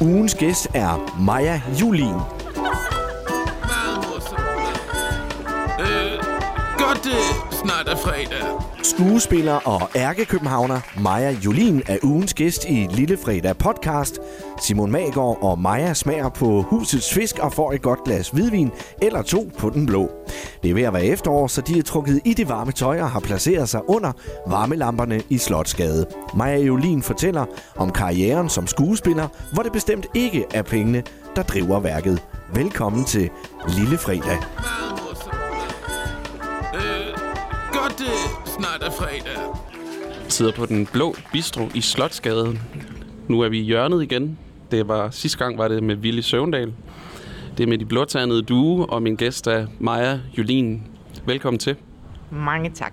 Ugens gæst er Maja Julin. Øh, godt det snart er fredag. Skuespiller og ærkekøbenhavner Maja Julin er ugens gæst i Lille Fredag podcast. Simon Magård og Maja smager på husets fisk og får et godt glas hvidvin eller to på den blå. Det er ved at være efterår, så de er trukket i det varme tøj og har placeret sig under varmelamperne i Slotsgade. Maja Julin fortæller om karrieren som skuespiller, hvor det bestemt ikke er pengene, der driver værket. Velkommen til Lille Fredag. Øh, godt det snart er fredag. sidder på den blå bistro i Slotsgade. Nu er vi i hjørnet igen. Det var sidste gang var det med Willy Søvndal. Det er med de blåtandede due, og min gæst er Maja Julin. Velkommen til. Mange tak.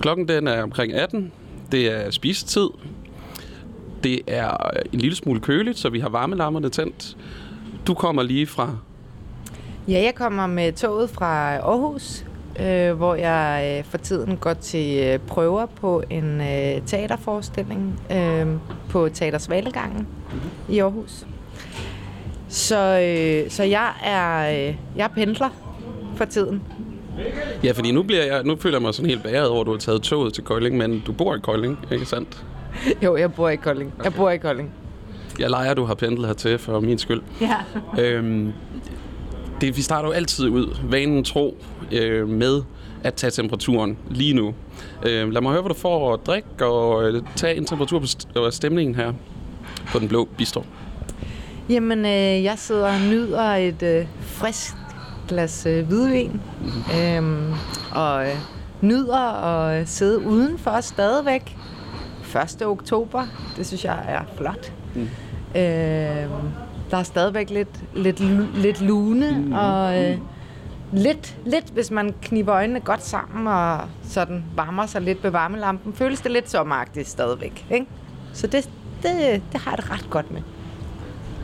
Klokken den er omkring 18. Det er spisetid. Det er en lille smule køligt, så vi har varmelammerne tændt. Du kommer lige fra... Ja, jeg kommer med toget fra Aarhus, øh, hvor jeg øh, for tiden går til øh, prøver på en øh, teaterforestilling øh, på Teater Svalegangen i Aarhus. Så, øh, så jeg er øh, jeg er pendler for tiden. Ja, fordi nu, bliver jeg, nu føler jeg mig sådan helt bæret over, at du har taget toget til Kolding, men du bor i Kolding, ikke sandt? Jo, jeg bor i Kolding. Jeg bor i Kolding. Jeg leger, du har pendlet hertil for min skyld. Ja. Øhm, det, vi starter jo altid ud, vanen tro, øh, med at tage temperaturen lige nu. Øh, lad mig høre, hvad du får at drikke, og øh, tage en temperatur på st- stemningen her på den blå bistro. Jamen, øh, jeg sidder og nyder et øh, frisk glas øh, hvidvin. Øhm, og øh, nyder at sidde udenfor stadigvæk. 1. oktober, det synes jeg er flot. Mm. Øhm, der er stadigvæk lidt, lidt, lidt lune, mm. og øh, lidt, lidt, hvis man kniber øjnene godt sammen og sådan varmer sig lidt ved varmelampen, føles det lidt sommeragtigt stadigvæk. Ikke? Så det, det, det har jeg det ret godt med.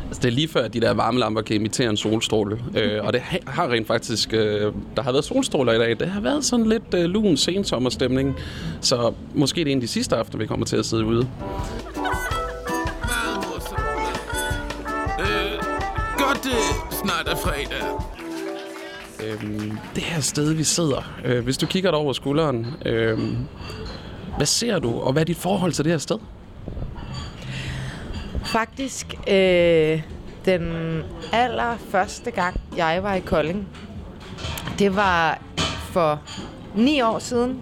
Altså, det er lige før, at de der varmelamper kan imitere en solstråle. øh, og det ha- har rent faktisk... Øh, der har været solstråler i dag. Det har været sådan lidt øh, lun sensommerstemning. Så måske det er en af de sidste aftener, vi kommer til at sidde ude. Øh, godt det snart er fredag. Øhm, det her sted, vi sidder, øh, hvis du kigger dig over skulderen, øh, hvad ser du, og hvad er dit forhold til det her sted? Faktisk øh, den allerførste gang, jeg var i Kolding, det var for ni år siden.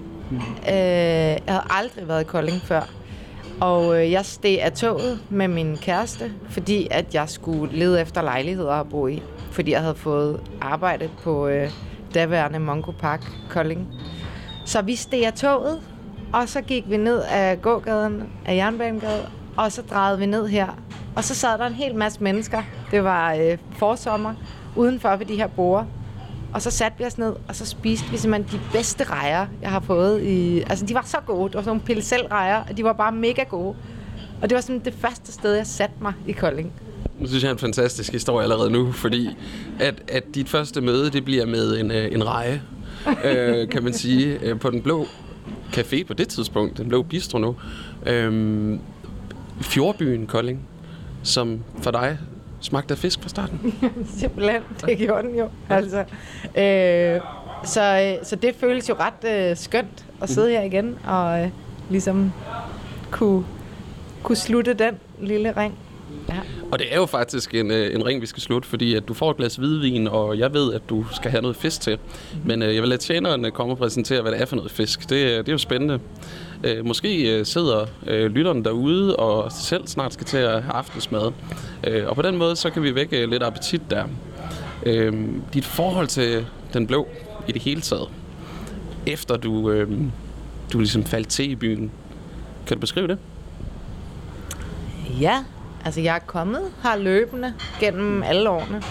Øh, jeg havde aldrig været i Kolding før. Og øh, jeg steg af toget med min kæreste, fordi at jeg skulle lede efter lejligheder at bo i. Fordi jeg havde fået arbejde på øh, daværende Mongo Park, Kolding. Så vi steg af toget, og så gik vi ned af gågaden, af Jernbanegade, og så drejede vi ned her. Og så sad der en hel masse mennesker. Det var øh, forsommer udenfor ved de her borde. Og så satte vi os ned, og så spiste vi simpelthen de bedste rejer, jeg har fået. I, altså, de var så gode. Det var sådan nogle pilsel-rejer, og de var bare mega gode. Og det var sådan det første sted, jeg satte mig i Kolding. Nu synes jeg er en fantastisk historie allerede nu, fordi at, at dit første møde, det bliver med en, øh, en reje, øh, kan man sige, øh, på den blå café på det tidspunkt, den blå bistro nu. Øh, Fjordbyen Kolding, som for dig smagte af fisk fra starten. Simpelthen, det gjorde den jo. Altså, øh, så, øh, så det føles jo ret øh, skønt at sidde her igen og øh, ligesom kunne, kunne slutte den lille ring. Ja. Og det er jo faktisk en, øh, en ring, vi skal slutte, fordi at du får et glas hvidvin, og jeg ved, at du skal have noget fisk til. Men øh, jeg vil lade tjeneren komme og præsentere, hvad det er for noget fisk. Det, øh, det er jo spændende. Øh, måske øh, sidder øh, lytteren derude og selv snart skal til at have aftensmad. Øh, og på den måde, så kan vi vække lidt appetit der. Øh, dit forhold til den blå i det hele taget, efter du, øh, du ligesom faldt til i byen, kan du beskrive det? ja, altså jeg er kommet her løbende gennem alle årene.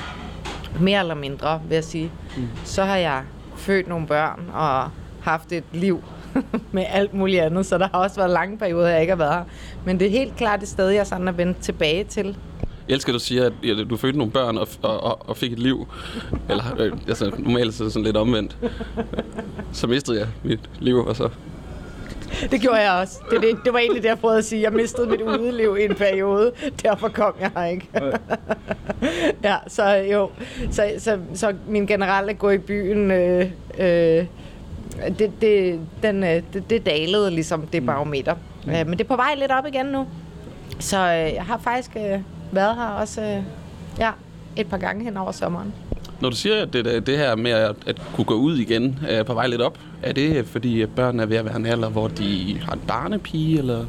Mere eller mindre, vil jeg sige. Mm. Så har jeg født nogle børn og haft et liv med alt muligt andet, så der har også været lange perioder, jeg ikke har været her. Men det er helt klart et sted, jeg sådan er vendt tilbage til. Jeg elsker, at du siger, at du fødte nogle børn og, og, og, og fik et liv. Eller øh, altså, normalt så er det sådan lidt omvendt. Så mistede jeg mit liv, og så det gjorde jeg også. Det, det, det var egentlig det, jeg prøvede at sige. Jeg mistede mit udeliv i en periode. Derfor kom jeg her ikke. ja, så jo. Så, så, så min generelle gå i byen... Øh, øh, det, det, den, øh, det, det dalede ligesom det barometer. Mm. Øh, men det er på vej lidt op igen nu. Så øh, jeg har faktisk øh, været her også øh, ja, et par gange hen over sommeren. Når du siger, at det, det her med at, at kunne gå ud igen er på vej lidt op, er det fordi at børn er ved at være en alder, hvor de har en barnepige, eller?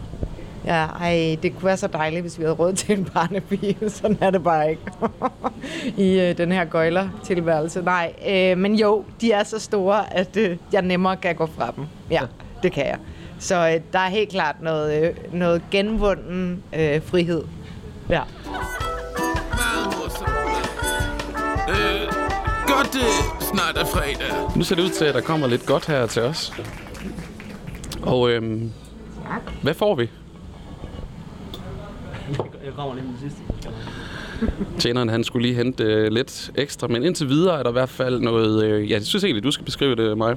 Ja, ej, det kunne være så dejligt, hvis vi havde råd til en barnepige. Sådan er det bare ikke i øh, den her gøjler-tilværelse. Nej, øh, men jo, de er så store, at øh, jeg nemmere kan gå fra dem. Ja, det kan jeg. Så øh, der er helt klart noget, øh, noget genvunden øh, frihed. Ja. Øh, godt det snart er fredag. Nu ser det ud til, at der kommer lidt godt her til os. Og øhm, hvad får vi? Jeg kommer lige med det sidste. Tjeneren han skulle lige hente øh, lidt ekstra, men indtil videre er der i hvert fald noget... Øh, ja, jeg synes egentlig, du skal beskrive det, mig.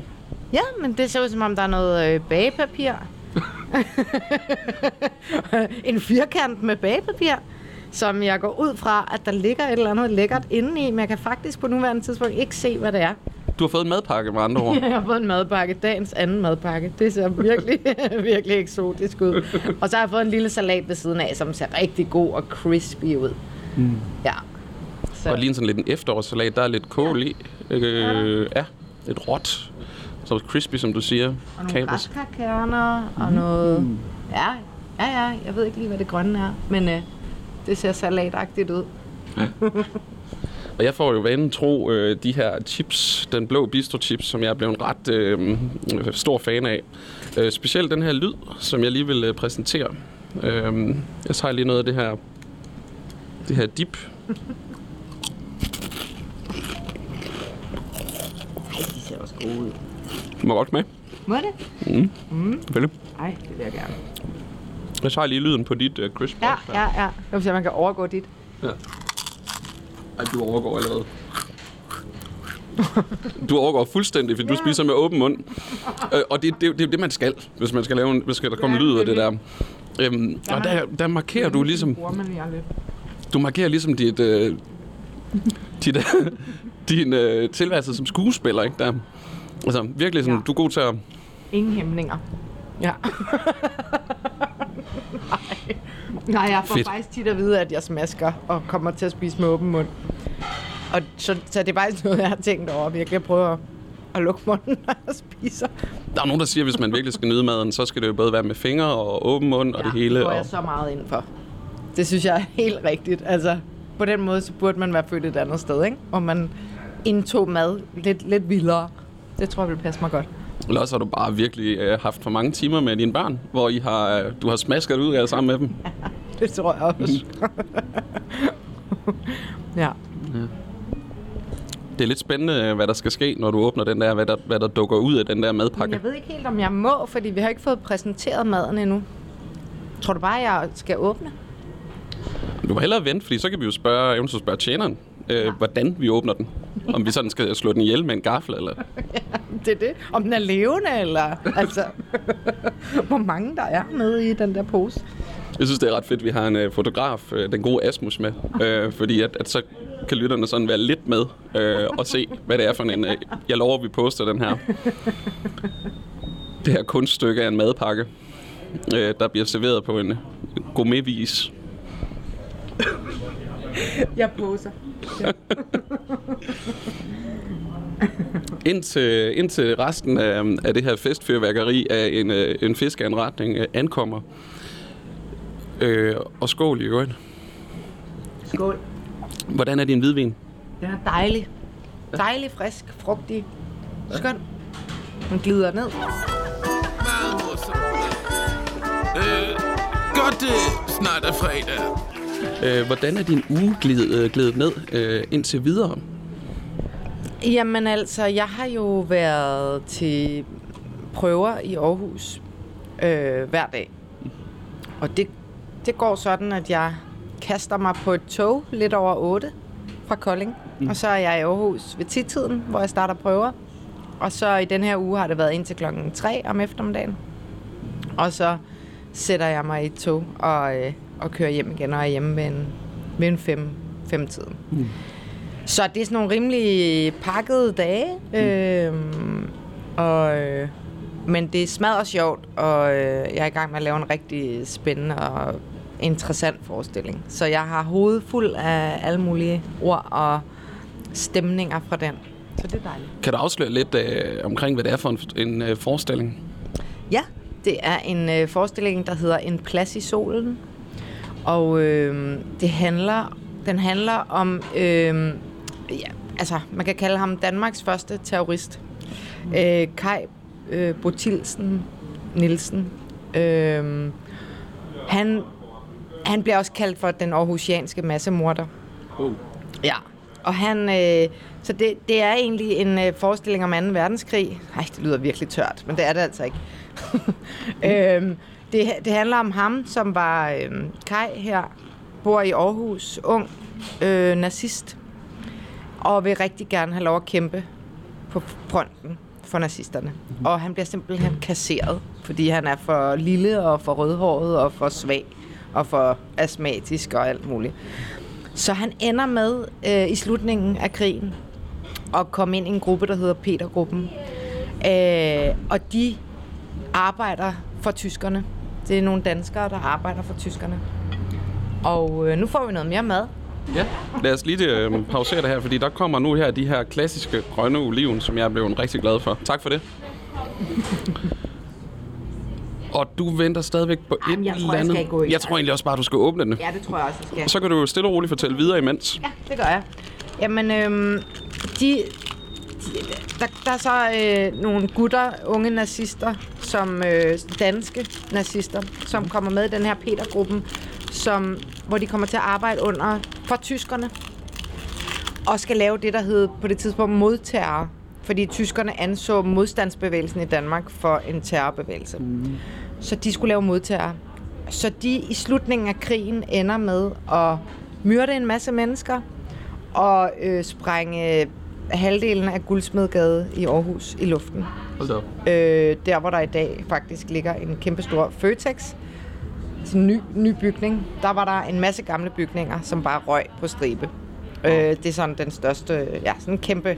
Ja, men det ser ud som om, der er noget øh, bagepapir. en firkant med bagepapir, som jeg går ud fra, at der ligger et eller andet lækkert inde i, men jeg kan faktisk på nuværende tidspunkt ikke se, hvad det er. Du har fået en madpakke med andre ord. Jeg har fået en madpakke, dagens anden madpakke. Det ser virkelig, virkelig eksotisk ud. Og så har jeg fået en lille salat ved siden af, som ser rigtig god og crispy ud. Mm. Ja. Så. Og lige sådan lidt en efterårssalat, der er lidt kål i. Øh, ja, lidt råt. Så crispy, som du siger. Og nogle Kapers. græskarkerner og noget... Ja, ja, ja, jeg ved ikke lige, hvad det grønne er, men øh, det ser salatagtigt ud. Og jeg får jo vanen tro øh, de her chips, den blå bistro chips, som jeg er blevet ret øh, stor fan af. Øh, specielt den her lyd, som jeg lige vil øh, præsentere. Øh, jeg tager lige noget af det her, det her dip. De ser også gode ud. Må godt smage. Må det? Selvfølgelig. Ej, det vil jeg gerne. Jeg tager lige lyden på dit øh, crisp. Ja, ja, ja. Jeg vil se, om man kan overgå dit. Ej, du overgår allerede. Du overgår fuldstændig, fordi du spiser med åben mund. Øh, og det, det, det er det, man skal, hvis man skal lave en, hvis der komme Ja, lyd af det det er der. Øhm, og der, der markerer du ligesom, du markerer ligesom dit, øh, dit, din øh, tilværelse som skuespiller, ikke? Der, altså virkelig sådan, Ja. du er god til at... Ingen hæmninger. Ja. Nej. Nej, jeg får Fedt. faktisk tit at vide, at jeg smasker og kommer til at spise med åben mund. Og så, så det er faktisk noget, jeg har tænkt over. Virkelig at prøve at, at lukke munden, når jeg spiser. Der er nogen, der siger, at hvis man virkelig skal nyde maden, så skal det jo både være med fingre og åben mund og det hele. det går Og, jeg så meget ind for. Det synes jeg er helt rigtigt. Altså, på den måde, så burde man være født et andet sted, ikke? Hvor man indtog mad lidt, lidt vildere. Det tror jeg vil passe mig godt. Eller også har du bare virkelig øh, haft for mange timer med dine børn, hvor I har, øh, du har smasket ud af sammen med dem. Det tror jeg også. ja. Det er lidt spændende, øh, hvad der skal ske, når du åbner den der, hvad der, hvad der dukker ud af den der Men madpakke. jeg ved ikke helt, om jeg må, fordi vi har ikke fået præsenteret maden endnu. Tror du bare, jeg skal åbne? Du må hellere vente, fordi så kan vi jo spørge, eventuelt spørge tjeneren, øh, hvordan vi åbner den. Om vi sådan skal slå den ihjel med en gaffel, eller... Det er det. Om den er levende, eller altså, hvor mange der er nede i den der pose. Jeg synes, det er ret fedt, at vi har en øh, fotograf, øh, den gode Asmus, med. Øh, fordi at, at så kan lytterne sådan være lidt med øh, og se, hvad det er for en... Øh, jeg lover, at vi poster den her. Det her kunststykke af en madpakke, øh, der bliver serveret på en gourmetvis. Jeg poser. Indtil, indtil resten af, af det her festfyrværkeri af en, øh, en fiskeanretning øh, ankommer. Øh, og skål i øvrigt. Skål. Hvordan er din hvidvin? Den er dejlig. Dejlig, frisk, frugtig. Skøn. Den glider ned. Meget morsomt. Øh, godt det snart er fredag. Øh, hvordan er din uge glidet, øh, glidet ned øh, indtil videre? Jamen altså, jeg har jo været til prøver i Aarhus øh, hver dag. Og det, det går sådan, at jeg kaster mig på et tog lidt over 8 fra Kolding. Mm. Og så er jeg i Aarhus ved tidtiden, hvor jeg starter prøver. Og så i den her uge har det været indtil klokken 3 om eftermiddagen. Og så sætter jeg mig i et tog og, øh, og kører hjem igen og er hjemme ved en, ved en fem, fem tiden. Mm. Så det er sådan nogle rimelig pakkede dage. Mm. Øh, og, øh, men det er smadret sjovt, og øh, jeg er i gang med at lave en rigtig spændende og interessant forestilling. Så jeg har hovedet fuld af alle mulige ord og stemninger fra den. Så det er dejligt. Kan du afsløre lidt øh, omkring, hvad det er for en, en øh, forestilling? Ja, det er en øh, forestilling, der hedder En plads i solen. Og øh, det handler, den handler om, øh, ja, altså man kan kalde ham Danmarks første terrorist. Øh, Kai øh, Botilsen Nielsen. Øh, han, han bliver også kaldt for den aarhusianske massemorder. Oh. Ja, og han... Øh, så det, det er egentlig en øh, forestilling om 2. verdenskrig. Nej, det lyder virkelig tørt, men det er det altså ikke. øhm, det, det handler om ham, som var øh, Kai her, bor i Aarhus, ung øh, nazist, og vil rigtig gerne have lov at kæmpe på fronten for nazisterne. Mm-hmm. Og han bliver simpelthen kasseret, fordi han er for lille og for rødhåret og for svag og for astmatisk og alt muligt. Så han ender med øh, i slutningen af krigen at komme ind i en gruppe, der hedder Petergruppen. Øh, og de arbejder for tyskerne. Det er nogle danskere, der arbejder for tyskerne. Og øh, nu får vi noget mere mad. Ja, lad os lige øh, pausere det her, fordi der kommer nu her de her klassiske grønne oliven, som jeg er blevet rigtig glad for. Tak for det. Og du venter stadigvæk på Jamen, et jeg tror, eller jeg andet. skal gå i jeg tror egentlig også bare, du skal åbne den. Ja, det tror jeg også, jeg skal. Så kan du stille og roligt fortælle videre imens. Ja, det gør jeg. Jamen, øhm, de, de, der, der er så øh, nogle gutter, unge nazister, som øh, danske nazister, som kommer med i den her Peter-gruppen, som, hvor de kommer til at arbejde under for tyskerne, og skal lave det, der hed på det tidspunkt modterror. Fordi tyskerne anså modstandsbevægelsen i Danmark for en terrorbevægelse. Mm. Så de skulle lave modterror. Så de i slutningen af krigen ender med at myrde en masse mennesker og øh, sprænge halvdelen af Guldsmedgade i Aarhus i luften. Hold da. Øh, der, hvor der i dag faktisk ligger en kæmpe stor Føtex. Sådan en ny, ny bygning. Der var der en masse gamle bygninger, som bare røg på stribe. Øh, det er sådan den største, ja, sådan en kæmpe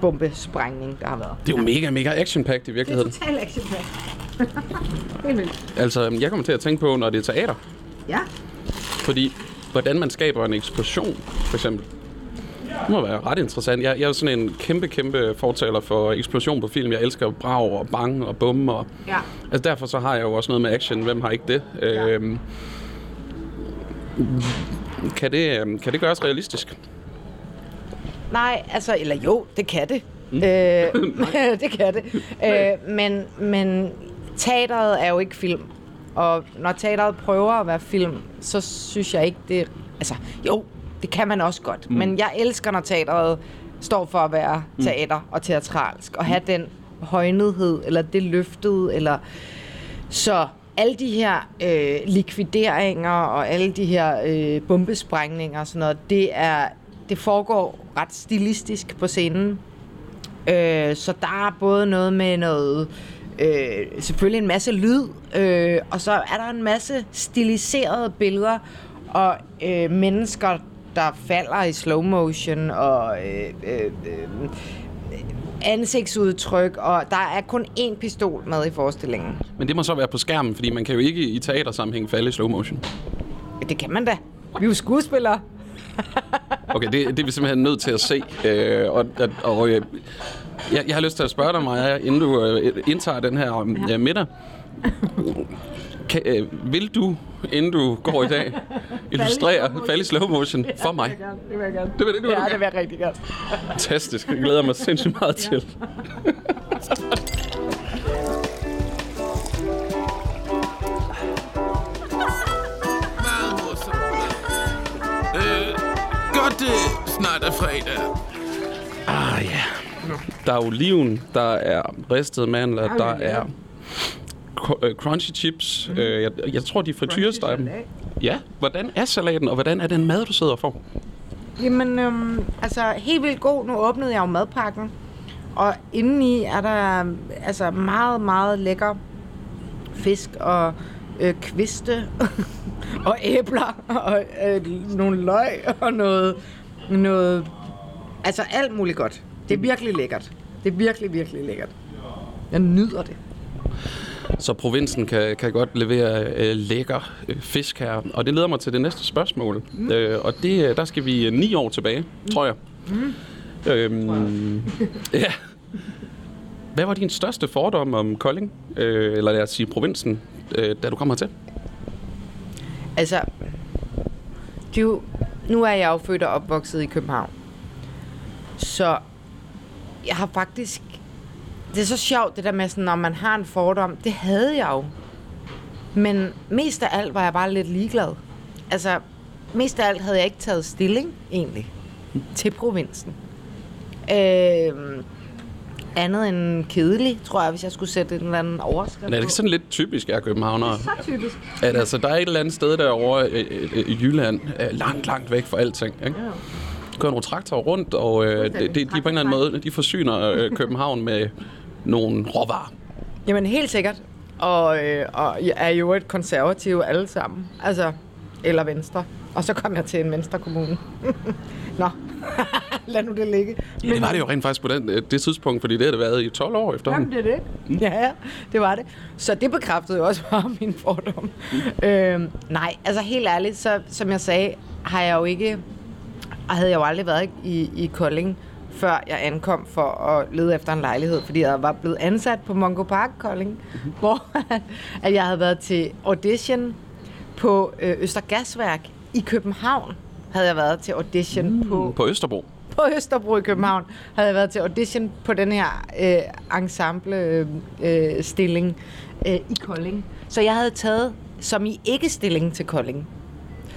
bombesprængning, der har været. Det er jo mega, mega action-packed i virkeligheden. total action Helt vildt. Altså, jeg kommer til at tænke på, når det er teater. Ja. Fordi, hvordan man skaber en eksplosion, for eksempel. Det må være ret interessant. Jeg, jeg er sådan en kæmpe, kæmpe fortaler for eksplosion på film. Jeg elsker brag og bang og bum. Og, Ja. altså derfor så har jeg jo også noget med action. Hvem har ikke det? Ja. Øhm, kan, det øhm, kan det gøres realistisk? Nej, altså, eller jo, det kan det. Mm. Øh, det kan det. Øh, men, men teateret er jo ikke film. Og når teateret prøver at være film, så synes jeg ikke, det... Altså, jo, det kan man også godt. Mm. Men jeg elsker, når teateret står for at være teater og teatralsk. Og have den højnedhed, eller det løftede, eller... Så alle de her øh, likvideringer og alle de her øh, bombesprængninger og sådan noget, det, er, det foregår ret stilistisk på scenen. Øh, så der er både noget med noget, øh, selvfølgelig en masse lyd, øh, og så er der en masse stiliserede billeder og øh, mennesker, der falder i slow motion og øh, øh, øh, ansigtsudtryk, og der er kun én pistol med i forestillingen. Men det må så være på skærmen, fordi man kan jo ikke i teatersammenhæng falde i slow motion. Det kan man da. Vi er jo skuespillere. Okay, det, det er vi simpelthen nødt til at se. Øh, og og, og øh, jeg, jeg har lyst til at spørge dig, Maja, inden du øh, indtager den her øh, middag. Kan, øh, vil du, inden du går i dag, illustrere falde i slow motion for mig? Det vil jeg gerne. Det vil det, det vil Ja, du det vil jeg rigtig gerne. Fantastisk. Jeg glæder mig sindssygt meget til. Meget morsomt. Øh, godt det snart er fredag. Ah ja. Der er oliven, der er ristede mandler, der er øh, crunchy chips. Øh, jeg, jeg tror, de frityresteg dem. Ja, hvordan er salaten, og hvordan er den mad, du sidder og får? Jamen, øhm, altså helt vildt god. Nu åbnede jeg jo madpakken. Og indeni er der altså meget, meget lækker fisk og øh, kviste og æbler og øh, nogle løg og noget, noget... Altså alt muligt godt. Det er virkelig lækkert. Det er virkelig, virkelig lækkert. Jeg nyder det. Så provinsen kan, kan godt levere øh, lækker øh, fisk her. Og det leder mig til det næste spørgsmål. Mm. Øh, og det, øh, der skal vi øh, ni år tilbage, mm. tror jeg. Mm. Øhm, ja. Hvad var din største fordom om Kolding, øh, eller lad os sige provinsen, øh, da du kom hertil? Altså, du, nu er jeg jo født og opvokset i København. Så jeg har faktisk... Det er så sjovt, det der med, sådan, når man har en fordom. Det havde jeg jo. Men mest af alt var jeg bare lidt ligeglad. Altså, mest af alt havde jeg ikke taget stilling, egentlig, til provinsen. Øh, andet end kedelig, tror jeg, hvis jeg skulle sætte en eller anden overskrift Men er det ikke sådan lidt typisk af københavnere? Så typisk. At altså, der er et eller andet sted derovre øh, øh, i Jylland, øh, langt, langt væk fra alting. Ikke? Ja. kører nogle traktorer rundt, og øh, de, de, de på en eller anden måde, de forsyner øh, København med nogle råvarer. Jamen, helt sikkert. Og, øh, og jeg er jo et konservativ alle sammen. Altså, eller venstre. Og så kom jeg til en venstre kommune. Nå, lad nu det ligge. Ja, det var det jo rent faktisk på den, øh, det tidspunkt, fordi det havde det været i 12 år efterhånden. Jamen, det er det. Ja, ja, det var det. Så det bekræftede jo også bare min fordom. øhm, nej, altså helt ærligt, så som jeg sagde, har jeg jo ikke, havde jeg jo aldrig været i, i Kolding, før jeg ankom for at lede efter en lejlighed, fordi jeg var blevet ansat på Mongo Park Kolding, mm-hmm. hvor at jeg havde været til audition på øh, Østergasværk i København. Havde jeg været til audition mm. på På Østerbro. på Østerbro i København, havde jeg været til audition på den her øh, ensemble-stilling øh, stilling, øh, i Kolding. Så jeg havde taget som i ikke-stilling til Kolding.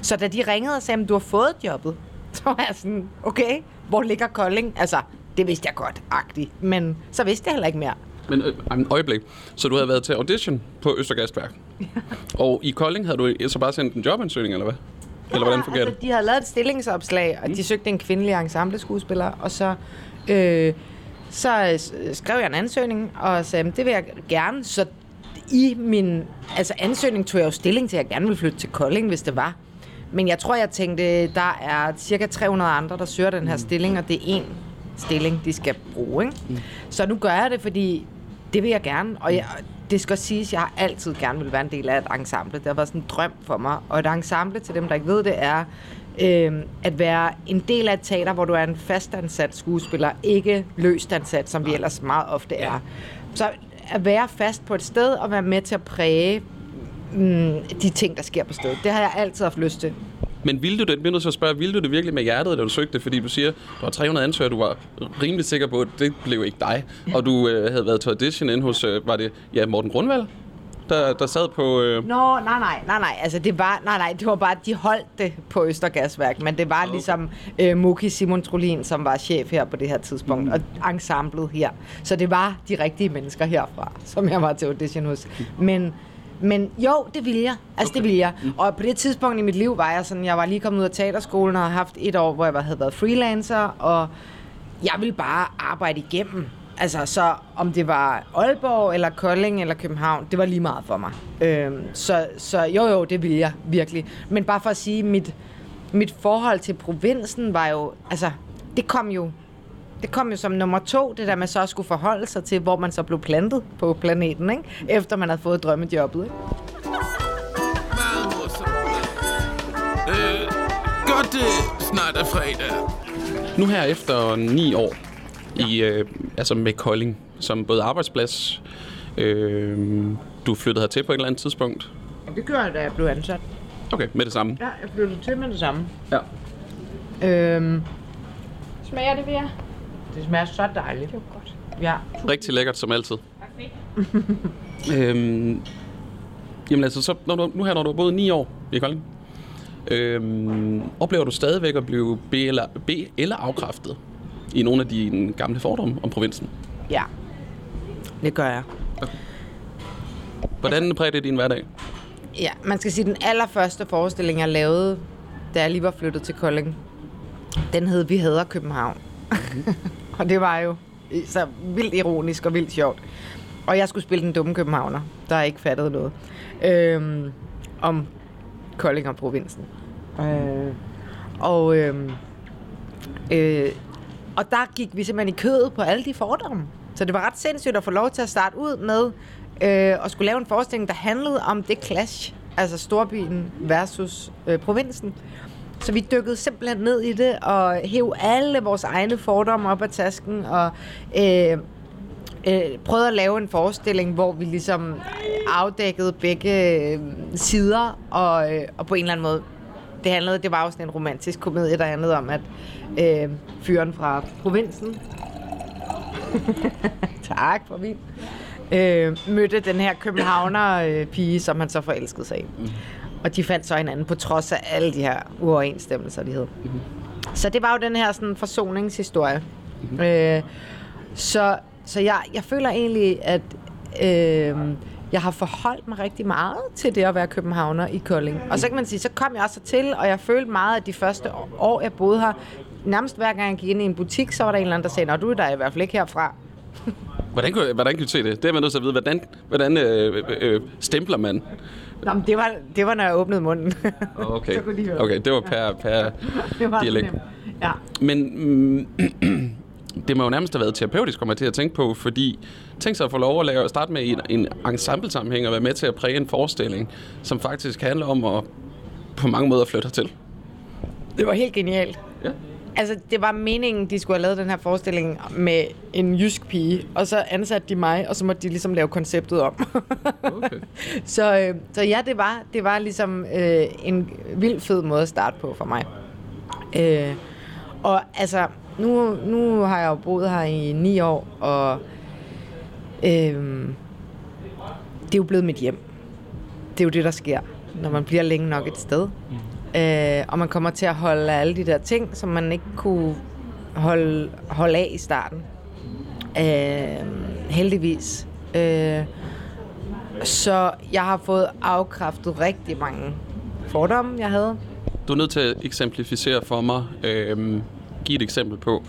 Så da de ringede og sagde, at du har fået jobbet, så var jeg sådan, okay, hvor ligger Kolding? Altså, det vidste jeg godt, agtigt. Men så vidste jeg heller ikke mere. Men øh, en øjeblik. Så du havde været til audition på Østergastværk. og i Kolding havde du så bare sendt en jobansøgning, eller hvad? Eller hvordan fungerer altså, det? de havde lavet et stillingsopslag, og de søgte en kvindelig ensemble-skuespiller, og så, øh, så øh, skrev jeg en ansøgning, og sagde, "Men det vil jeg gerne. Så i min altså ansøgning tog jeg jo stilling til, at jeg gerne ville flytte til Kolding, hvis det var. Men jeg tror, jeg tænkte, der er cirka 300 andre, der søger den her stilling, og det er én stilling, de skal bruge. Ikke? Mm. Så nu gør jeg det, fordi det vil jeg gerne. Og jeg, det skal siges, at jeg har altid gerne vil være en del af et ensemble. Det har været sådan en drøm for mig. Og et ensemble, til dem, der ikke ved det, er øh, at være en del af et teater, hvor du er en fastansat skuespiller, ikke løst ansat, som vi ellers meget ofte er. Så at være fast på et sted og være med til at præge mm, de ting, der sker på stedet. Det har jeg altid haft lyst til. Men ville du det, bliver nødt til at spørge, ville du det virkelig med hjertet, da du søgte? Fordi du siger, du var 300 ansøgere, du var rimelig sikker på, at det blev ikke dig. Og du øh, havde været til audition inde hos, øh, var det ja, Morten Grundvald, der, der sad på... Øh, Nå, nej, nej, nej, nej. Altså, det var, nej, nej, det var bare, de holdt det på Østergasværk, men det var okay. ligesom øh, Muki Simon Trolin, som var chef her på det her tidspunkt, mm. og ensemblet her. Så det var de rigtige mennesker herfra, som jeg var til audition hos. Men, men jo, det ville jeg. Altså, okay. det ville jeg. Og på det tidspunkt i mit liv var jeg sådan, jeg var lige kommet ud af teaterskolen og havde haft et år, hvor jeg var- havde været freelancer, og jeg ville bare arbejde igennem. Altså, så om det var Aalborg, eller Kolding, eller København, det var lige meget for mig. Øhm, så, så jo, jo, det ville jeg virkelig. Men bare for at sige, mit, mit forhold til provinsen var jo, altså, det kom jo, det kom jo som nummer to, det der med så at skulle forholde sig til, hvor man så blev plantet på planeten, ikke? Efter man havde fået drømmejobbet, ikke? Øh, godt det snart er fredag. nu her efter ni år, i, øh, altså med Kolding, som både arbejdsplads, øh, du flyttede hertil på et eller andet tidspunkt. Det gør jeg, da jeg blev ansat. Okay, med det samme. Ja, jeg flyttede til med det samme. Ja. Øhm, Smager det ved jer? Det smager så dejligt. Det var godt. Ja. Rigtig lækkert, som altid. øhm, jamen altså, så, når du, nu her, når du har boet ni år i Kolding, øhm, oplever du stadigvæk at blive be- eller, be- eller afkræftet i nogle af dine gamle fordomme om provinsen? Ja. Det gør jeg. Hvordan præger det din hverdag? Ja, man skal sige, den allerførste forestilling, jeg lavede, da jeg lige var flyttet til Kolding, den hed Vi hader København og det var jo så vildt ironisk og vildt sjovt. og jeg skulle spille den dumme københavner, der ikke fattede noget. Øhm, om Kolding og provinsen. Øh, og, øhm, øh, og der gik vi simpelthen i kødet på alle de fordomme. Så det var ret sindssygt at få lov til at starte ud med øh, at skulle lave en forestilling, der handlede om det clash. Altså storbyen versus øh, provinsen. Så vi dykkede simpelthen ned i det og hæv alle vores egne fordomme op af tasken og øh, øh, prøvede at lave en forestilling, hvor vi ligesom afdækkede begge øh, sider og, øh, og på en eller anden måde det handlede, det var jo sådan en romantisk komedie, der handlede om, at øh, fyren fra provinsen tak for min, øh, mødte den her københavner øh, pige, som han så forelskede sig i. Mm. Og de fandt så hinanden på trods af alle de her uoverensstemmelser, de havde. Mm. Så det var jo den her sådan forsoningshistorie. Mm. Øh, så så jeg, jeg føler egentlig, at øh, jeg har forholdt mig rigtig meget til det at være københavner i Kolding. Og så kan man sige, så kom jeg også til, og jeg følte meget, at de første år, jeg boede her, nærmest hver gang jeg gik ind i en butik, så var der en eller anden, der sagde, Nå, du er der i hvert fald ikke herfra. Hvordan kunne, hvordan kunne du se det? Det er man nødt til at vide. Hvordan, hvordan øh, øh, stempler man? Nå, men det var, det var, når jeg åbnede munden. Okay, så okay det var per, per det var dialekt. Ja. Men mm, det må jo nærmest have været terapeutisk, kommer jeg til at tænke på, fordi tænk sig at få lov at lave, starte med en, en ensemble-sammenhæng og være med til at præge en forestilling, som faktisk handler om at på mange måder flytte hertil. Det var helt genialt. Ja. Altså, det var meningen, de skulle have lavet den her forestilling med en jysk pige, og så ansatte de mig, og så måtte de ligesom lave konceptet om. Okay. så, øh, så ja, det var, det var ligesom øh, en vild fed måde at starte på for mig. Øh, og altså, nu, nu har jeg jo boet her i ni år, og øh, det er jo blevet mit hjem. Det er jo det, der sker, når man bliver længe nok et sted. Øh, og man kommer til at holde af alle de der ting, som man ikke kunne holde, holde af i starten. Øh, heldigvis. Øh, så jeg har fået afkræftet rigtig mange fordomme, jeg havde. Du er nødt til at eksemplificere for mig, øh, give et eksempel på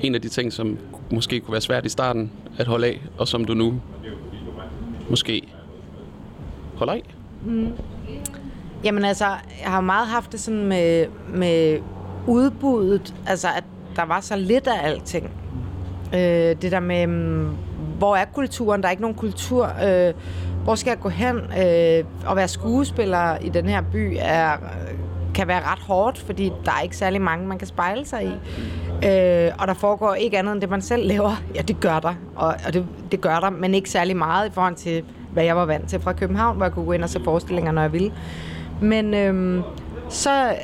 en af de ting, som måske kunne være svært i starten at holde af, og som du nu måske holder af. Jamen altså, jeg har meget haft det sådan med, med udbuddet, altså at der var så lidt af alting. Øh, det der med, mm, hvor er kulturen? Der er ikke nogen kultur. Øh, hvor skal jeg gå hen? Øh, at være skuespiller i den her by er, kan være ret hårdt, fordi der er ikke særlig mange, man kan spejle sig i. Øh, og der foregår ikke andet end det, man selv laver. Ja, det gør der, og, og det, det gør der, men ikke særlig meget i forhold til, hvad jeg var vant til fra København, hvor jeg kunne gå ind og se forestillinger, når jeg ville. Men øhm, så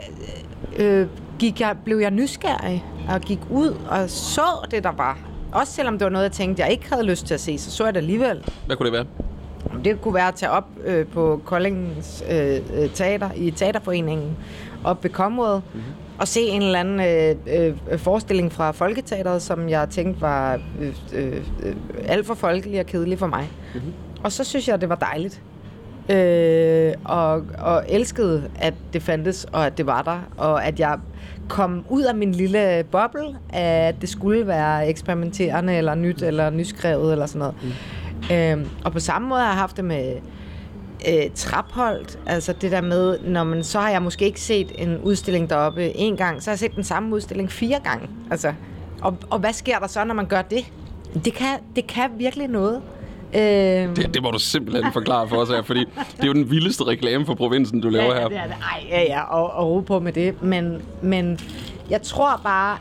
øh, gik jeg, blev jeg nysgerrig og gik ud og så det, der var. Også selvom det var noget, jeg tænkte, jeg ikke havde lyst til at se, så så jeg det alligevel. Hvad kunne det være? Det kunne være at tage op øh, på Koldings øh, øh, teater, i teaterforeningen, op ved Kområdet, mm-hmm. og se en eller anden øh, øh, forestilling fra Folketeateret, som jeg tænkte var øh, øh, øh, alt for folkelig og kedelig for mig. Mm-hmm. Og så synes jeg, det var dejligt. Øh, og, og elskede, at det fandtes, og at det var der, og at jeg kom ud af min lille boble, at det skulle være eksperimenterende, eller nyt, eller nyskrevet, eller sådan noget. Mm. Øh, og på samme måde har jeg haft det med øh, Trapholdt, altså det der med, når man, så har jeg måske ikke set en udstilling deroppe en gang, så har jeg set den samme udstilling fire gange. Altså, og, og hvad sker der så, når man gør det? Det kan, det kan virkelig noget. Øh, Det, det må du simpelthen forklare for os her, fordi det er jo den vildeste reklame for provinsen, du laver ja, her. det er det. Ej, ja, ja, og, og ro på med det. Men, men jeg tror bare,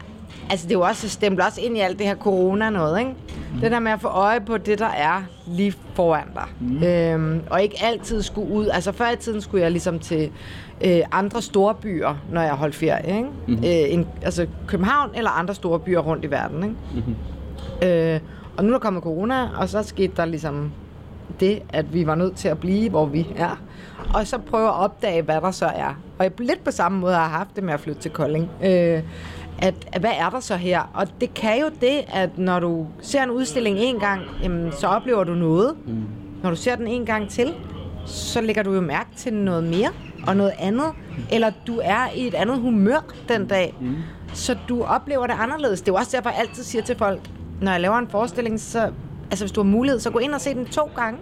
altså det er jo også stemt også ind i alt det her corona noget, ikke? Mm. Det der med at få øje på det, der er lige foran dig. Mm. Øhm, og ikke altid skulle ud. Altså før i tiden skulle jeg ligesom til øh, andre store byer, når jeg holdt ferie, ikke? Mm. Øh, en, altså København eller andre store byer rundt i verden, ikke? Mm. Øh, og nu er der kommet corona, og så skete der ligesom det, at vi var nødt til at blive, hvor vi er. Og så prøve at opdage, hvad der så er. Og jeg lidt på samme måde har jeg haft det med at flytte til Kolding. Øh, at, at hvad er der så her? Og det kan jo det, at når du ser en udstilling en gang, jamen, så oplever du noget. Mm. Når du ser den en gang til, så lægger du jo mærke til noget mere og noget andet. Eller du er i et andet humør den dag. Mm. Så du oplever det anderledes. Det er jo også derfor, jeg altid siger til folk, når jeg laver en forestilling, så altså hvis du har mulighed, så gå ind og se den to gange,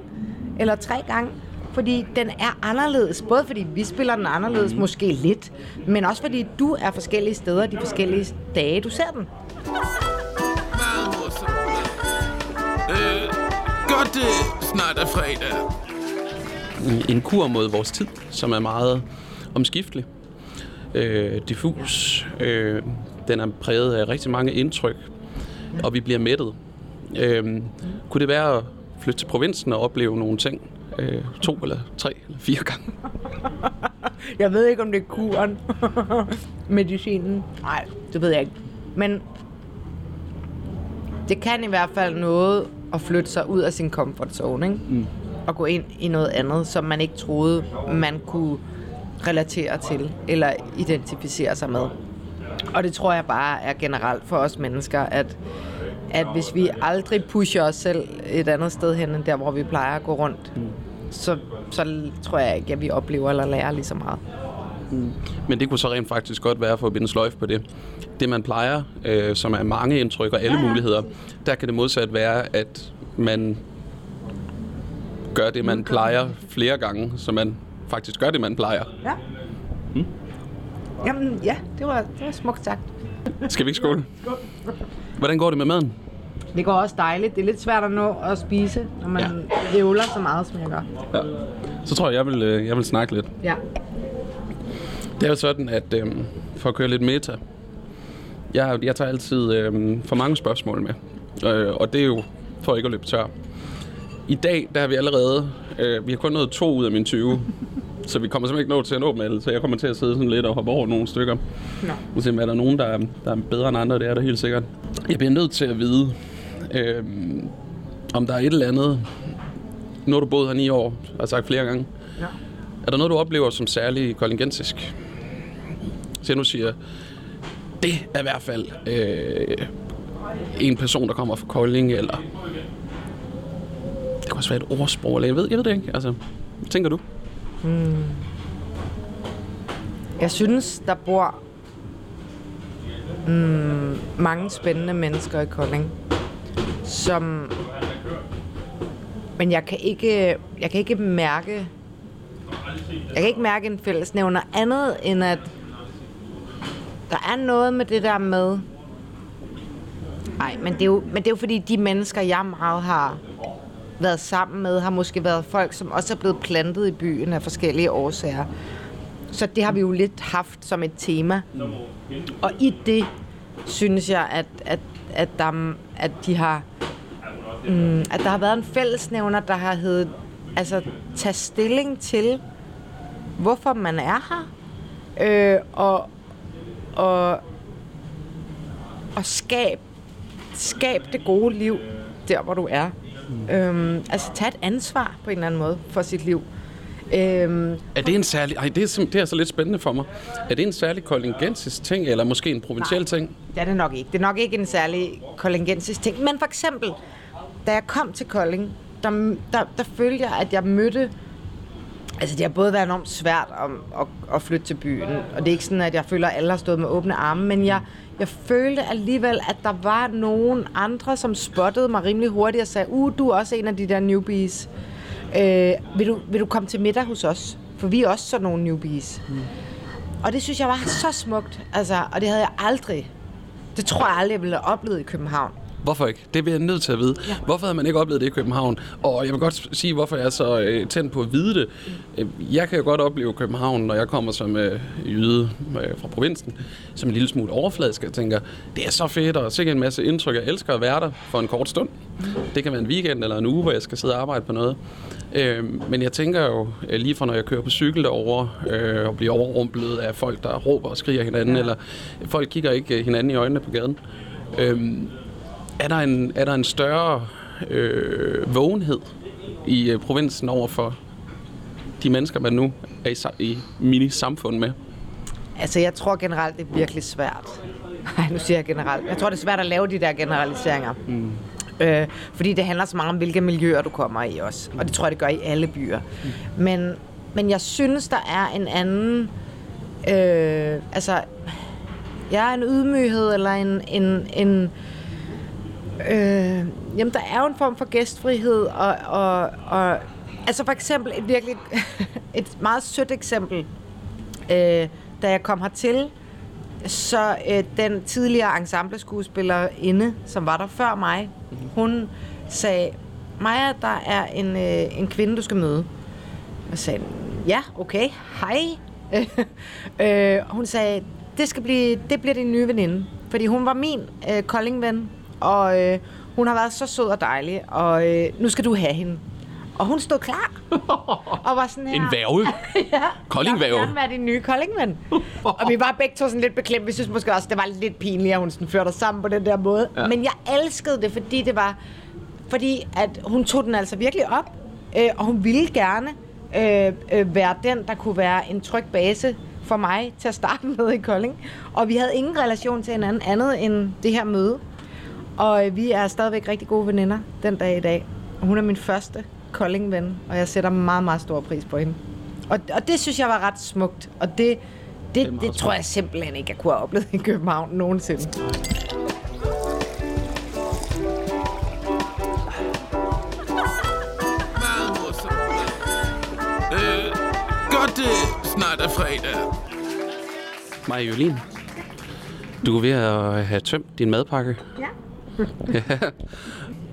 eller tre gange, fordi den er anderledes. Både fordi vi spiller den anderledes, mm. måske lidt, men også fordi du er forskellige steder de forskellige dage, du ser den. Øh, godt, det snart er fredag. en kur mod vores tid, som er meget omskiftelig, øh, diffus. Øh, den er præget af rigtig mange indtryk, og vi bliver mættet. Øh, kunne det være at flytte til provinsen og opleve nogle ting øh, to eller tre eller fire gange? Jeg ved ikke, om det er kuren. Medicinen. Nej, det ved jeg ikke. Men det kan i hvert fald noget at flytte sig ud af sin comfort zone, ikke? Mm. Og gå ind i noget andet, som man ikke troede, man kunne relatere til eller identificere sig med. Og det tror jeg bare er generelt for os mennesker, at, at hvis vi aldrig pusher os selv et andet sted hen, end der, hvor vi plejer at gå rundt, mm. så, så tror jeg ikke, at vi oplever eller lærer lige så meget. Men det kunne så rent faktisk godt være for at binde sløjf på det. Det man plejer, øh, som er mange indtryk og alle muligheder, der kan det modsat være, at man gør det, man plejer flere gange, så man faktisk gør det, man plejer. Ja. Mm. Jamen, ja, det var, det var smukt sagt. Skal vi ikke skåle? Hvordan går det med maden? Det går også dejligt. Det er lidt svært at nå at spise, når man ja. ævler så meget, som jeg gør. Ja. Så tror jeg, jeg vil, øh, jeg vil snakke lidt. Ja. Det er jo sådan, at øh, for at køre lidt meta, jeg, jeg tager altid øh, for mange spørgsmål med. Øh, og det er jo for ikke at løbe tør. I dag, der har vi allerede, øh, vi har kun nået to ud af mine 20. så vi kommer simpelthen ikke nå til at nå dem alle, så jeg kommer til at sidde sådan lidt og hoppe over nogle stykker. Nå. Og se, er der nogen, der er, der er bedre end andre, det er der helt sikkert. Jeg bliver nødt til at vide, øh, om der er et eller andet, nu har du boet her ni år, har sagt flere gange. Ja. Er der noget, du oplever som særlig kollegensisk? Så jeg nu siger, det er i hvert fald øh, en person, der kommer fra Kolding, eller det kan også være et ordsprog, eller jeg ved, jeg ved det ikke. Altså, hvad tænker du? Mm. Jeg synes, der bor mm, mange spændende mennesker i Kolding, som... Men jeg kan ikke, jeg kan ikke mærke... Jeg kan ikke mærke en fællesnævner andet, end at der er noget med det der med... Nej, men det, er jo, men det er jo fordi, de mennesker, jeg meget har været sammen med, har måske været folk, som også er blevet plantet i byen af forskellige årsager. Så det har vi jo lidt haft som et tema. Og i det synes jeg, at, at, at, der, at de har... Mm, at der har været en fællesnævner, der har heddet... Altså, tage stilling til, hvorfor man er her. Øh, og, og, og skab, skab det gode liv der, hvor du er. Mm. Øhm, altså tage et ansvar på en eller anden måde for sit liv. Øhm, Er det en særlig... Ej, det er, det er så lidt spændende for mig. Er det en særlig kollegensisk ting, eller måske en provinciel ting? det er det nok ikke. Det er nok ikke en særlig kollegensisk ting. Men for eksempel, da jeg kom til Kolding, der, der, der følte jeg, at jeg mødte... Altså, det har både været enormt svært om, at, at flytte til byen. Og det er ikke sådan, at jeg føler, at alle har stået med åbne arme. Men jeg, jeg følte alligevel, at der var nogen andre, som spottede mig rimelig hurtigt og sagde, uh, du er også en af de der newbies. Øh, vil, du, vil du komme til middag hos os? For vi er også sådan nogle newbies. Mm. Og det synes jeg var så smukt. Altså, og det havde jeg aldrig. Det tror jeg aldrig, jeg ville have oplevet i København. Hvorfor ikke? Det bliver jeg nødt til at vide. Ja. Hvorfor havde man ikke oplevet det i København? Og jeg vil godt sige, hvorfor jeg er så øh, tændt på at vide det. Øh, Jeg kan jo godt opleve København, når jeg kommer som øh, jyde øh, fra provinsen, som en lille smule overfladisk. Jeg tænker, det er så fedt, og sikkert en masse indtryk. Jeg elsker at være der for en kort stund. Det kan være en weekend eller en uge, hvor jeg skal sidde og arbejde på noget. Øh, men jeg tænker jo, øh, lige fra når jeg kører på cykel derovre, øh, og bliver overrumplet af folk, der råber og skriger hinanden, ja. eller folk kigger ikke hinanden i øjnene på gaden. Øh, er der en, er der en større øh, vågenhed i øh, provinsen over for de mennesker, man nu er i, i mini-samfund med? Altså, jeg tror generelt, det er virkelig svært. Nej, nu siger jeg generelt. Jeg tror, det er svært at lave de der generaliseringer. Mm. Øh, fordi det handler så meget om, hvilke miljøer du kommer i også. Og det tror jeg, det gør i alle byer. Mm. Men, men jeg synes, der er en anden... Øh, altså, jeg er en ydmyghed, eller en... en, en Øh, jamen, der er jo en form for gæstfrihed, og, og, og altså for eksempel et virkelig, et meget sødt eksempel, øh, da jeg kom hertil, så øh, den tidligere ensembleskuespillerinde, som var der før mig, hun sagde, Maja, der er en, øh, en kvinde, du skal møde. Jeg sagde, ja, okay, hej. øh, hun sagde, det, skal blive, det bliver din nye veninde. Fordi hun var min øh, koldingven og øh, hun har været så sød og dejlig, og øh, nu skal du have hende. Og hun stod klar, og var sådan her. En værve. ja. Kolding-værge. Jeg være din nye koldingven. og vi var begge to sådan lidt beklemt. Vi synes måske også, det var lidt pinligt, at hun sådan førte os sammen på den der måde. Ja. Men jeg elskede det, fordi det var... Fordi at hun tog den altså virkelig op, øh, og hun ville gerne øh, øh, være den, der kunne være en tryg base for mig til at starte med i Kolding. Og vi havde ingen relation til hinanden andet end det her møde. Og øh, vi er stadigvæk rigtig gode veninder den dag i dag. Og hun er min første Kolding-ven, og jeg sætter meget, meget stor pris på hende. Og, og det synes jeg var ret smukt, og det, det, det, det tror jeg simpelthen ikke, jeg kunne have oplevet i København nogensinde. Øh, godt det snart er fredag. Maja Jolin, du er ved at have tømt din madpakke. Ja. Ja.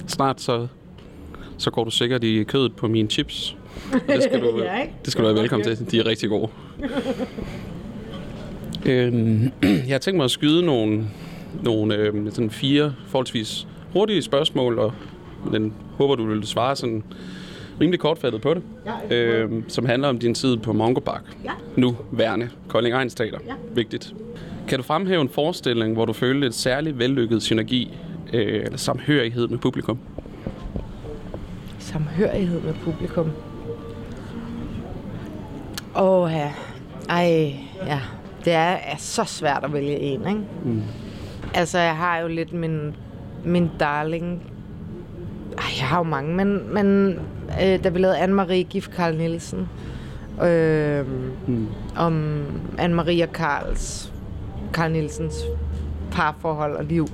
Snart så, så går du sikkert i kødet på mine chips. Og Det skal du, Ja, ikke? det skal du være velkommen til. De er rigtig gode. øhm, jeg har tænkt mig at skyde nogle, nogle øhm, sådan fire forholdsvis hurtige spørgsmål, og den håber, du vil svare sådan rimelig kortfattet på det, Ja, øhm, som handler om din tid på Mongo Park. Ja. Nu værende Kolding Ejns Teater. Ja. Vigtigt. Kan du fremhæve en forestilling, hvor du følte et særligt vellykket synergi øh, eller samhørighed med publikum? Samhørighed med publikum. Åh, ja. Ej, ja. Det er, er så svært at vælge en, ikke? Mm. Altså, jeg har jo lidt min, min darling. Ej, jeg har jo mange, men, men øh, da vi lavede Anne-Marie Gif Karl Nielsen, øh, mm. om Anne-Marie og Karls, Karl Nielsens parforhold og liv.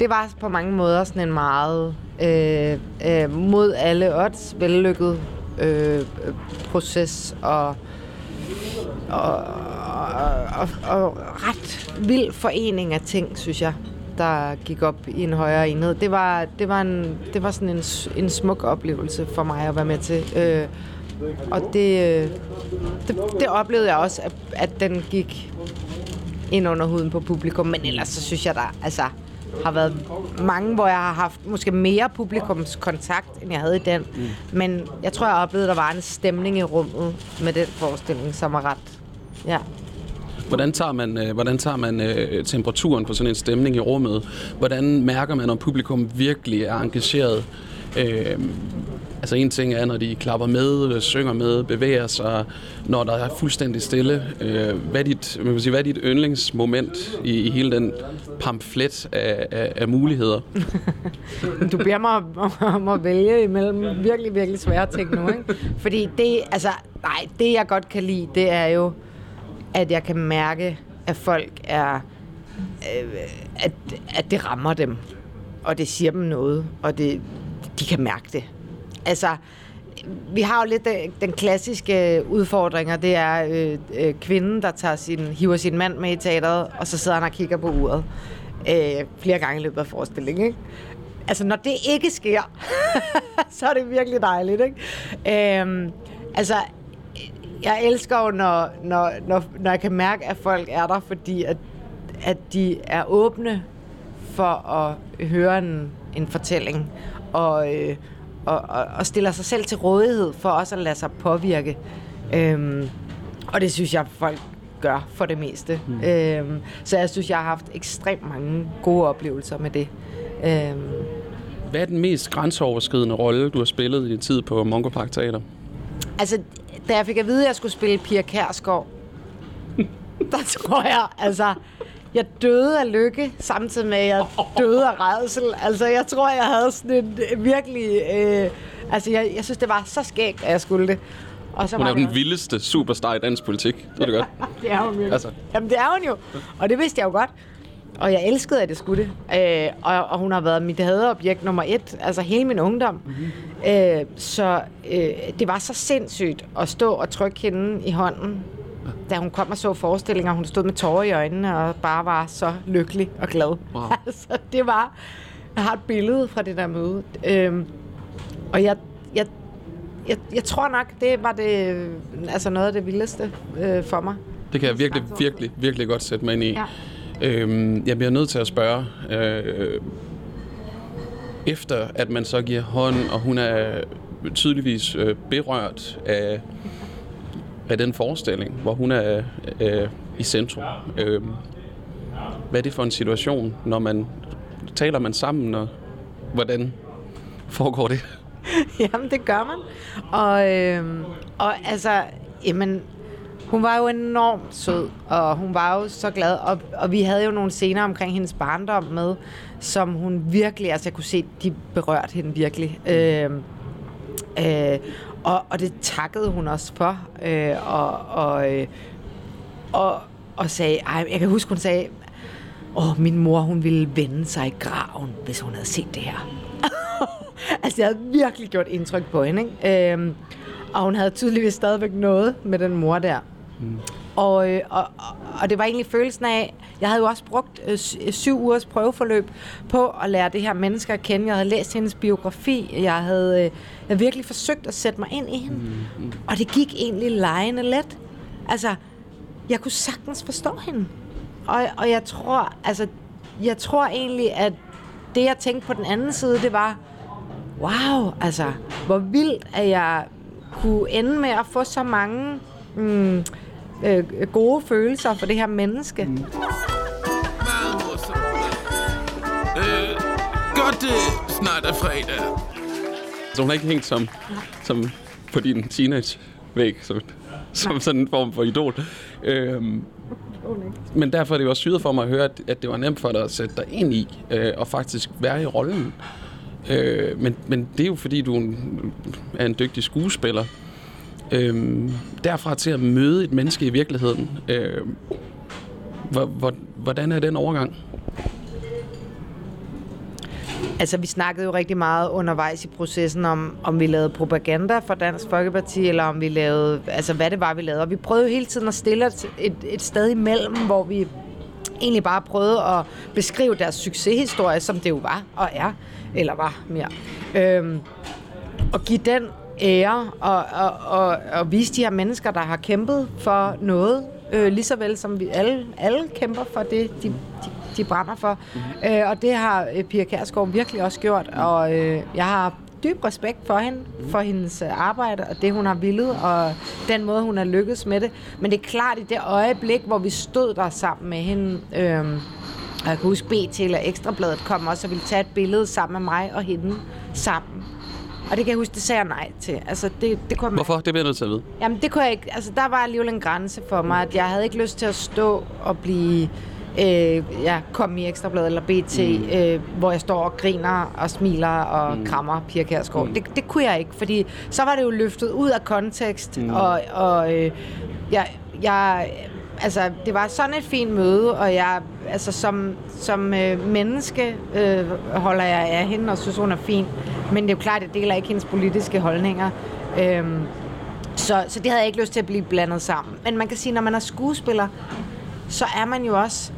Det var på mange måder sådan en meget øh, øh, mod alle odds vellykket øh, proces og, og, og, og, og ret vild forening af ting, synes jeg, der gik op i en højere enhed. Det var, det var, en, det var sådan en, en smuk oplevelse for mig at være med til. Øh, og det, øh, det, det oplevede jeg også, at, at den gik ind under huden på publikum. Men ellers så synes jeg, der altså, har været mange, hvor jeg har haft måske mere publikumskontakt, end jeg havde i den. Mm. Men jeg tror, jeg oplevede, at der var en stemning i rummet med den forestilling, som var ret... Ja. Hvordan tager man, øh, hvordan tager man øh, temperaturen på sådan en stemning i rummet? Hvordan mærker man, om publikum virkelig er engageret? Øh, altså en ting er, når de klapper med, synger med, bevæger sig, når der er fuldstændig stille. Øh, hvad, er dit, man kan sige, hvad er dit yndlingsmoment i, i hele den pamflet af, af, af muligheder? Du beder mig om, om at vælge imellem virkelig, virkelig svære ting nu, ikke? Fordi det, altså, nej, det jeg godt kan lide, det er jo, at jeg kan mærke, at folk er, øh, at, at det rammer dem, og det siger dem noget, og det, de kan mærke det. Altså, vi har jo lidt den, den klassiske øh, udfordring, og det er øh, øh, kvinden, der tager sin, hiver sin mand med i teateret, og så sidder han og kigger på uret øh, flere gange i løbet af forestillingen. Ikke? Altså, når det ikke sker, så er det virkelig dejligt, ikke? Øh, altså, jeg elsker jo, når, når, når, når jeg kan mærke, at folk er der, fordi at, at de er åbne for at høre en, en fortælling, og, øh, og, og, og stiller sig selv til rådighed for også at lade sig påvirke. Øhm, og det synes jeg, folk gør for det meste. Mm. Øhm, så jeg synes, jeg har haft ekstremt mange gode oplevelser med det. Øhm, Hvad er den mest grænseoverskridende rolle, du har spillet i din tid på Mongo Park Teater? Altså, da jeg fik at vide, at jeg skulle spille Pia Kærsgaard, der tror jeg, altså, jeg døde af lykke, samtidig med, at jeg døde af redsel. Altså, jeg tror, jeg havde sådan en øh, virkelig... Øh, altså, jeg, jeg synes, det var så skægt, at jeg skulle det. Og så Hun er jo den vildeste superstar i dansk politik. Det er det godt. Det er hun. Altså. Altså. Jamen, det er hun jo. Og det vidste jeg jo godt. og jeg elskede, at det skulle det. Øh, og, og hun har været mit hadeobjekt nummer et, altså hele min ungdom. Mm-hmm. Øh, så øh, det var så sindssygt at stå og trykke hende i hånden, da hun kom og så forestillinger. Hun stod med tårer i øjnene og bare var så lykkelig og glad. Wow. altså, det var... Jeg har et billede fra det der møde. Øh, og jeg, jeg, jeg, jeg tror nok, det var det, altså noget af det vildeste øh, for mig. Det kan jeg virkelig, virkelig, virkelig godt sætte mig ind i. Ja. Øhm, jeg bliver nødt til at spørge, øh, efter at man så giver hånd, og hun er tydeligvis øh, berørt af, af den forestilling, hvor hun er øh, i centrum. Øh, hvad er det for en situation, når man taler man sammen, og hvordan foregår det? Jamen, det gør man. Og, øh, og altså, jamen, hun var jo enormt sød, og hun var jo så glad. Og, og vi havde jo nogle scener omkring hendes barndom med, som hun virkelig, altså jeg kunne se, de berørte hende virkelig. Øhm, øh, øh, og, og det takkede hun også for. Øh, og, og, øh, og, og sagde, ej, jeg kan huske, hun sagde, åh, min mor, hun ville vende sig i graven, hvis hun havde set det her. altså, jeg havde virkelig gjort indtryk på hende, ikke? Øh, og hun havde tydeligvis stadigvæk noget med den mor der. Mm. Og, øh, og, og, det var egentlig følelsen af, jeg havde jo også brugt øh, sy- syv ugers prøveforløb på at lære det her menneske at kende. Jeg havde læst hendes biografi. Jeg havde, øh, jeg havde virkelig forsøgt at sætte mig ind i hende. Mm. Og det gik egentlig lejende let. Altså, jeg kunne sagtens forstå hende. Og, og jeg tror, altså, jeg tror egentlig, at det, jeg tænkte på den anden side, det var, wow, altså, hvor vildt, at jeg kunne ende med at få så mange mm, øh, gode følelser for det her menneske. Mm. Øh, godt det snart er fredag. Så hun er ikke hængt som, som på din teenage-væg, som, som sådan en form for idol. Øhm, men derfor er det jo også syret for mig at høre, at, at det var nemt for dig at sætte dig ind i, øh, og faktisk være i rollen. Øh, men, men det er jo fordi, du er en, er en dygtig skuespiller. Øh, derfra til at møde et menneske i virkeligheden. Øh, hvor, hvor, hvordan er den overgang? Altså, vi snakkede jo rigtig meget undervejs i processen om, om vi lavede propaganda for Dansk Folkeparti, eller om vi lavede, altså hvad det var, vi lavede. Og vi prøvede jo hele tiden at stille et, et, et sted imellem, hvor vi egentlig bare prøvede at beskrive deres succeshistorie, som det jo var og er, eller var mere. Øhm, og give den ære og, og, og, og vise de her mennesker, der har kæmpet for noget, øh, lige så vel som vi alle, alle kæmper for det, de, de, de brænder for. Mm-hmm. Øh, og det har øh, Pia Kærsgaard virkelig også gjort, og øh, jeg har dyb respekt for hende, for hendes øh, arbejde og det, hun har villet, og den måde, hun har lykkedes med det. Men det er klart, i det øjeblik, hvor vi stod der sammen med hende, øh, og jeg kan huske, BT eller Ekstrabladet kom også og ville tage et billede sammen med mig og hende sammen. Og det kan jeg huske, det sagde jeg nej til. Altså, det, det kunne jeg Hvorfor? Det bliver jeg nødt til at vide. Jamen, det kunne jeg ikke. Altså, der var alligevel en grænse for mig, at jeg havde ikke lyst til at stå og blive... Øh, ja, komme i Ekstrabladet eller BT, mm. øh, hvor jeg står og griner og smiler og mm. krammer Pia Kjærsgaard. Mm. Det, det kunne jeg ikke, fordi så var det jo løftet ud af kontekst, mm. og, og øh, jeg, jeg, altså, det var sådan et fint møde, og jeg, altså, som, som øh, menneske øh, holder jeg af hende og synes, hun er fin. Men det er jo klart, at jeg deler ikke hendes politiske holdninger. Øh, så, så det havde jeg ikke lyst til at blive blandet sammen. Men man kan sige, når man er skuespiller, så er man jo også...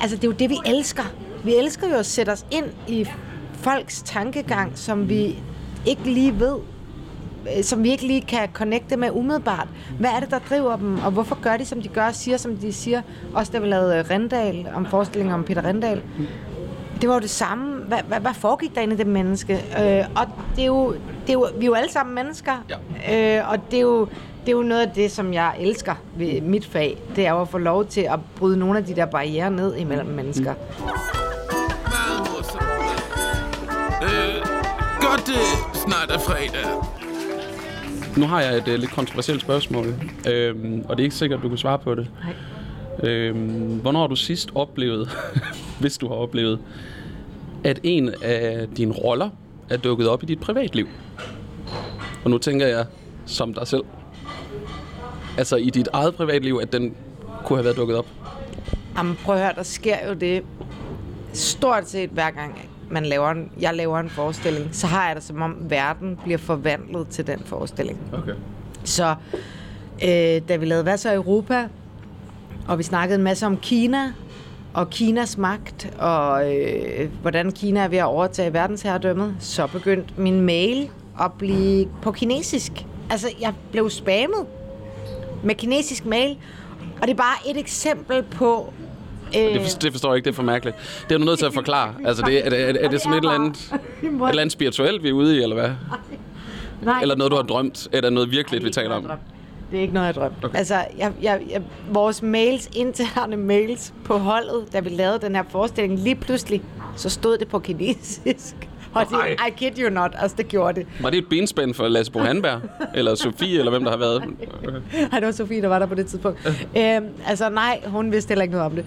Altså, det er jo det, vi elsker. Vi elsker jo at sætte os ind i folks tankegang, som vi ikke lige ved, som vi ikke lige kan connecte med umiddelbart. Hvad er det, der driver dem, og hvorfor gør de, som de gør, og siger, som de siger? Også da vi lavede øh, Rendal, om forestillingen om Peter Rendal. Det var jo det samme. Hvad, hvad, hvad foregik der inde i det menneske? Øh, og det er, jo, det er jo, vi er jo alle sammen mennesker. Ja. Øh, og det er, jo, det er jo noget af det, som jeg elsker ved mit fag. Det er jo at få lov til at bryde nogle af de der barriere ned imellem mennesker. Øh, godt det snart er fredag. Nu har jeg et uh, lidt kontroversielt spørgsmål, øhm, og det er ikke sikkert, at du kan svare på det. Nej. Øhm, hvornår har du sidst oplevet, hvis du har oplevet, at en af dine roller er dukket op i dit privatliv? Og nu tænker jeg som dig selv. Altså i dit eget privatliv, at den kunne have været dukket op. Jamen, prøv at høre, der sker jo det stort set hver gang, man laver en, jeg laver en forestilling, så har jeg det som om verden bliver forvandlet til den forestilling. Okay. Så øh, da vi lavede Hvad så Europa, og vi snakkede en masse om Kina, og Kinas magt, og øh, hvordan Kina er ved at overtage verdensherredømmet, så begyndte min mail at blive på kinesisk. Altså, jeg blev spammet med kinesisk mail, og det er bare et eksempel på... Øh, Det, for, det forstår jeg ikke, det er for mærkeligt. Det er du nødt til at forklare. Altså, det, er, er, er, er det sådan et eller andet, et eller andet spirituelt, vi er ude i, eller hvad? Nej. Eller noget, du har drømt? Eller noget virkeligt, vi taler om? Det er ikke noget, jeg drømte. Okay. Altså, jeg, jeg, jeg, vores mails, interne mails på holdet, da vi lavede den her forestilling, lige pludselig, så stod det på kinesisk. Og det, Nej. I kid you not, altså det gjorde det. Var det et benspænd for Lasse Bo Hanberg? eller Sofie, eller hvem der har været? Okay. Ej, det var Sofie, der var der på det tidspunkt. øhm, altså nej, hun vidste heller ikke noget om det.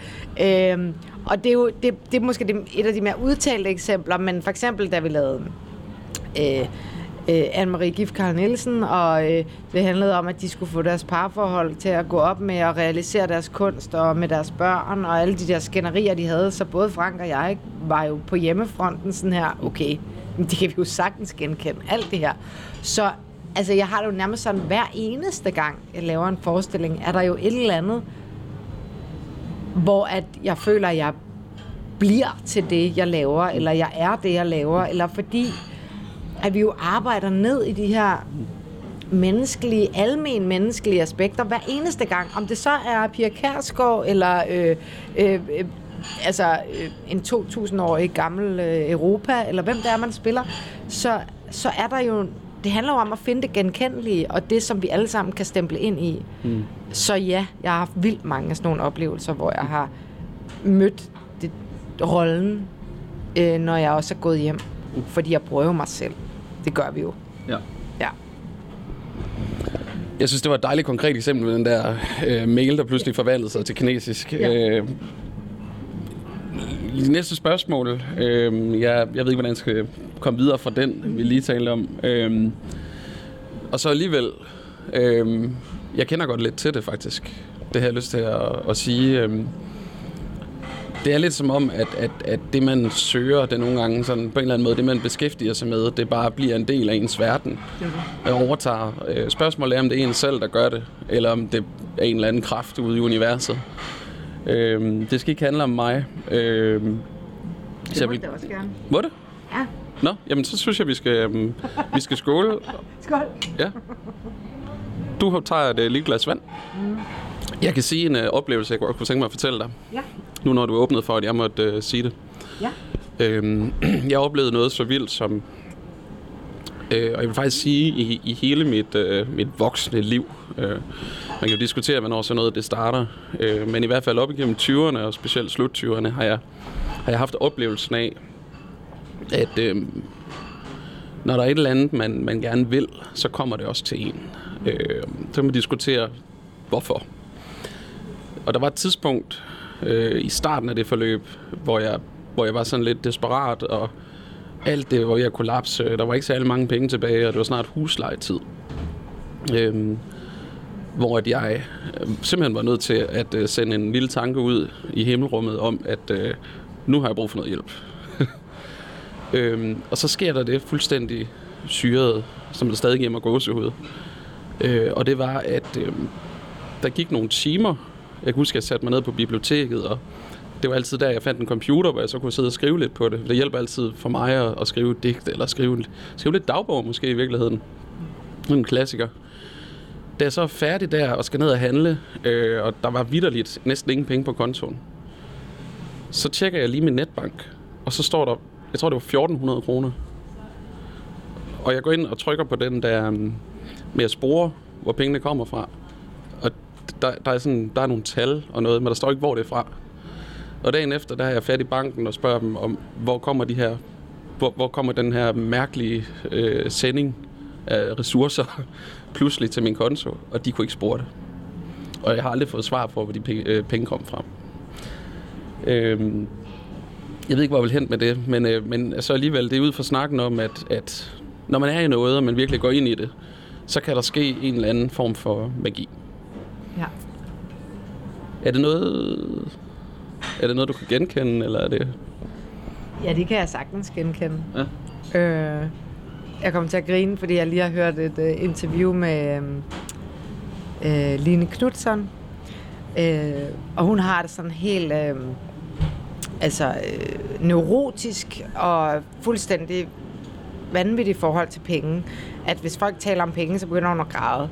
Øhm, og det er jo det, det er måske det, et af de mere udtalte eksempler, men for eksempel da vi lavede øh, øh, Anne-Marie Gift Karl Nielsen, og øh, det handlede om, at de skulle få deres parforhold til at gå op med at realisere deres kunst og med deres børn, og alle de der skænderier, de havde. Så både Frank og jeg var jo på hjemmefronten sådan her, okay, men det kan vi jo sagtens genkende, alt det her. Så altså, jeg har det jo nærmest sådan, hver eneste gang, jeg laver en forestilling, er der jo et eller andet, hvor at jeg føler, at jeg bliver til det, jeg laver, eller jeg er det, jeg laver, eller fordi, at vi jo arbejder ned i de her menneskelige, almen menneskelige aspekter hver eneste gang. Om det så er Pia Kærsgaard, eller øh, øh, øh, altså øh, en 2000-årig gammel øh, Europa, eller hvem det er, man spiller, så, så er der jo... Det handler jo om at finde det genkendelige, og det, som vi alle sammen kan stemple ind i. Mm. Så ja, jeg har haft vildt mange af sådan nogle oplevelser, hvor jeg har mødt det, rollen, øh, når jeg også er gået hjem. Fordi jeg prøver mig selv. Det gør vi jo. Ja. Ja. Jeg synes, det var et dejligt konkret eksempel med den der øh, mail, der pludselig forvandlede sig til kinesisk. Ja. Øh, næste spørgsmål. Øh, jeg, jeg ved ikke, hvordan jeg skal komme videre fra den, vi lige talte om. Øh, og så alligevel, øh, jeg kender godt lidt til det faktisk. Det har jeg lyst til at, at sige. Øh, det er lidt som om, at, at, at det, man søger, det nogle gange sådan, på en eller anden måde, det, man beskæftiger sig med, det bare bliver en del af ens verden. Det overtager. Øh, Spørgsmålet er, om det er en selv, der gør det, eller om det er en eller anden kraft ude i universet. Øh, det skal ikke handle om mig. Øh, så jeg vil- det også gerne. Må det? Ja. Nå, jamen så synes jeg, vi skal, øhm, vi skal skåle. Skål. Ja. Du tager et øh, lille glas vand. Jeg kan sige en øh, oplevelse, jeg godt kunne tænke mig at fortælle dig. Ja. Nu når du åbnede for, at jeg måtte øh, sige det. Ja. Øhm, jeg oplevede noget så vildt som... Øh, og jeg vil faktisk sige, i, i hele mit, øh, mit voksne liv... Øh, man kan jo diskutere, hvornår sådan noget det starter. Øh, men i hvert fald op igennem 20'erne, og specielt slut 20'erne, har jeg, har jeg haft oplevelsen af, at øh, når der er et eller andet, man, man gerne vil, så kommer det også til en. Øh, så kan man diskutere, hvorfor. Og der var et tidspunkt øh, i starten af det forløb, hvor jeg, hvor jeg var sådan lidt desperat, og alt det var ved at kollapse. Der var ikke særlig mange penge tilbage, og det var snart huslejetid. Øhm, hvor at jeg øh, simpelthen var nødt til at øh, sende en lille tanke ud i himmelrummet om, at øh, nu har jeg brug for noget hjælp. øhm, og så sker der det fuldstændig syret, som der stadig giver mig gåsehud. Øh, og det var, at øh, der gik nogle timer. Jeg kan huske, at jeg satte mig ned på biblioteket, og det var altid der, jeg fandt en computer, hvor jeg så kunne sidde og skrive lidt på det. Det hjælper altid for mig at, at skrive et digt, eller skrive, skrive lidt dagbog måske i virkeligheden. En klassiker. Da jeg så er færdig der og skal ned og handle, øh, og der var vidderligt næsten ingen penge på kontoen, så tjekker jeg lige min netbank, og så står der, jeg tror det var 1400 kroner. Og jeg går ind og trykker på den der øhm, med at spore, hvor pengene kommer fra. Der, der, er sådan, der er nogle tal og noget, men der står ikke, hvor det er fra. Og dagen efter, der har jeg fat i banken og spørger dem om, hvor kommer de her, hvor, hvor kommer den her mærkelige øh, sending af ressourcer pludselig til min konto, og de kunne ikke spore det. Og jeg har aldrig fået svar på, hvor de penge, øh, penge kom fra. Øhm, jeg ved ikke, hvor jeg vil hen med det, men, øh, men så alligevel, det er ud fra snakken om, at, at når man er i noget, og man virkelig går ind i det, så kan der ske en eller anden form for magi. Ja. Er det noget, Er det noget, du kan genkende, eller er det... Ja, det kan jeg sagtens genkende. Ja. Øh, jeg kommer til at grine, fordi jeg lige har hørt et øh, interview med øh, øh, Line Knudsen. Øh, og hun har det sådan helt øh, altså, øh, neurotisk og fuldstændig vanvittigt forhold til penge. At hvis folk taler om penge, så begynder hun at græde.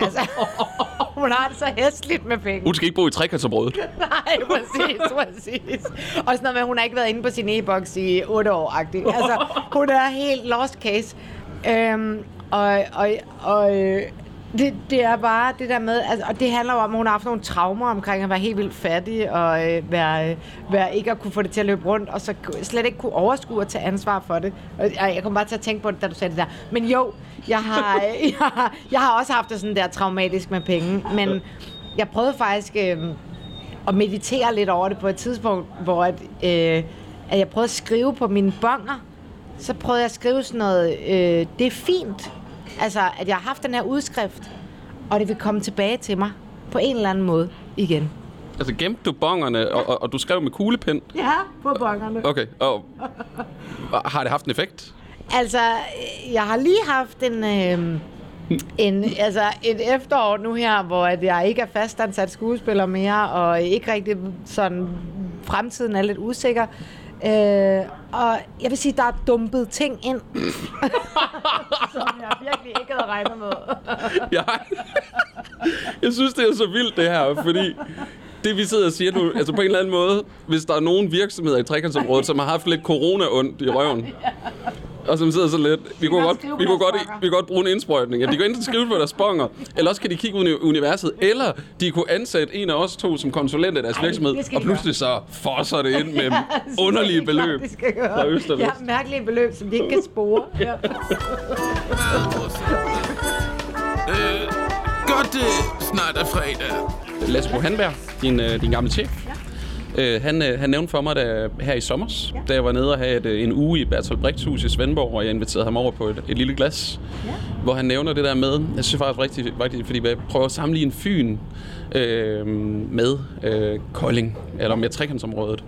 Altså, hun har det så hæsligt med penge. Hun skal ikke bo i trekantsområdet. Nej, præcis, præcis. Og sådan noget med, at hun har ikke været inde på sin e-boks i otte år -agtigt. Altså, hun er helt lost case. Øhm, og og, og øh, det, det er bare det der med, altså, og det handler jo om, at hun har haft nogle traumer omkring at være helt vildt fattig, og øh, være, øh, være ikke at kunne få det til at løbe rundt, og så slet ikke kunne overskue at tage ansvar for det. Og jeg, jeg kom bare til at tænke på det, da du sagde det der. Men jo, jeg har, jeg har, jeg har også haft det sådan der traumatisk med penge, men jeg prøvede faktisk øh, at meditere lidt over det på et tidspunkt, hvor at, øh, at jeg prøvede at skrive på mine bonger, så prøvede jeg at skrive sådan noget, øh, det er fint, Altså, at jeg har haft den her udskrift, og det vil komme tilbage til mig på en eller anden måde igen. Altså gemte du bongerne, og, og, og du skrev med kuglepen? Ja, på bongerne. Okay, og har det haft en effekt? Altså, jeg har lige haft en, øh, en, altså et efterår nu her, hvor at jeg ikke er fastansat skuespiller mere, og ikke rigtig sådan, fremtiden er lidt usikker. Øh, og jeg vil sige, der er dumpet ting ind, som jeg virkelig ikke havde regnet med. Jeg, jeg synes, det er så vildt, det her, fordi det, vi sidder og siger nu, altså på en eller anden måde, hvis der er nogen virksomheder i trekantsområdet, som har haft lidt corona-ondt i røven, og som sidder så lidt, vi kunne, godt, vi, kunne godt, vi kunne godt bruge en indsprøjtning. Ja, de kan enten skrive på deres bonger, eller også kan de kigge ud i universet, eller de kunne ansætte en af os to som konsulent af deres Ej, virksomhed, og pludselig så fosser det ind med Ja, det underlige er beløb de skal gøre. fra øst og Ja, vest. mærkelige beløb, som de ikke kan spore. Ja. Øh, godt, det snart er fredag. Lasse Bo Hanberg, din, øh, din gamle chef. Øh, han, øh, han nævnte for mig da, her i sommer, ja. da jeg var nede og havde et, øh, en uge i Bertolt Brechts hus i Svendborg, og jeg inviterede ham over på et, et lille glas, ja. hvor han nævner det der med, jeg synes faktisk rigtig, rigtig fordi jeg prøver at sammenligne Fyn øh, med øh, Kolding, eller med trekantsområdet.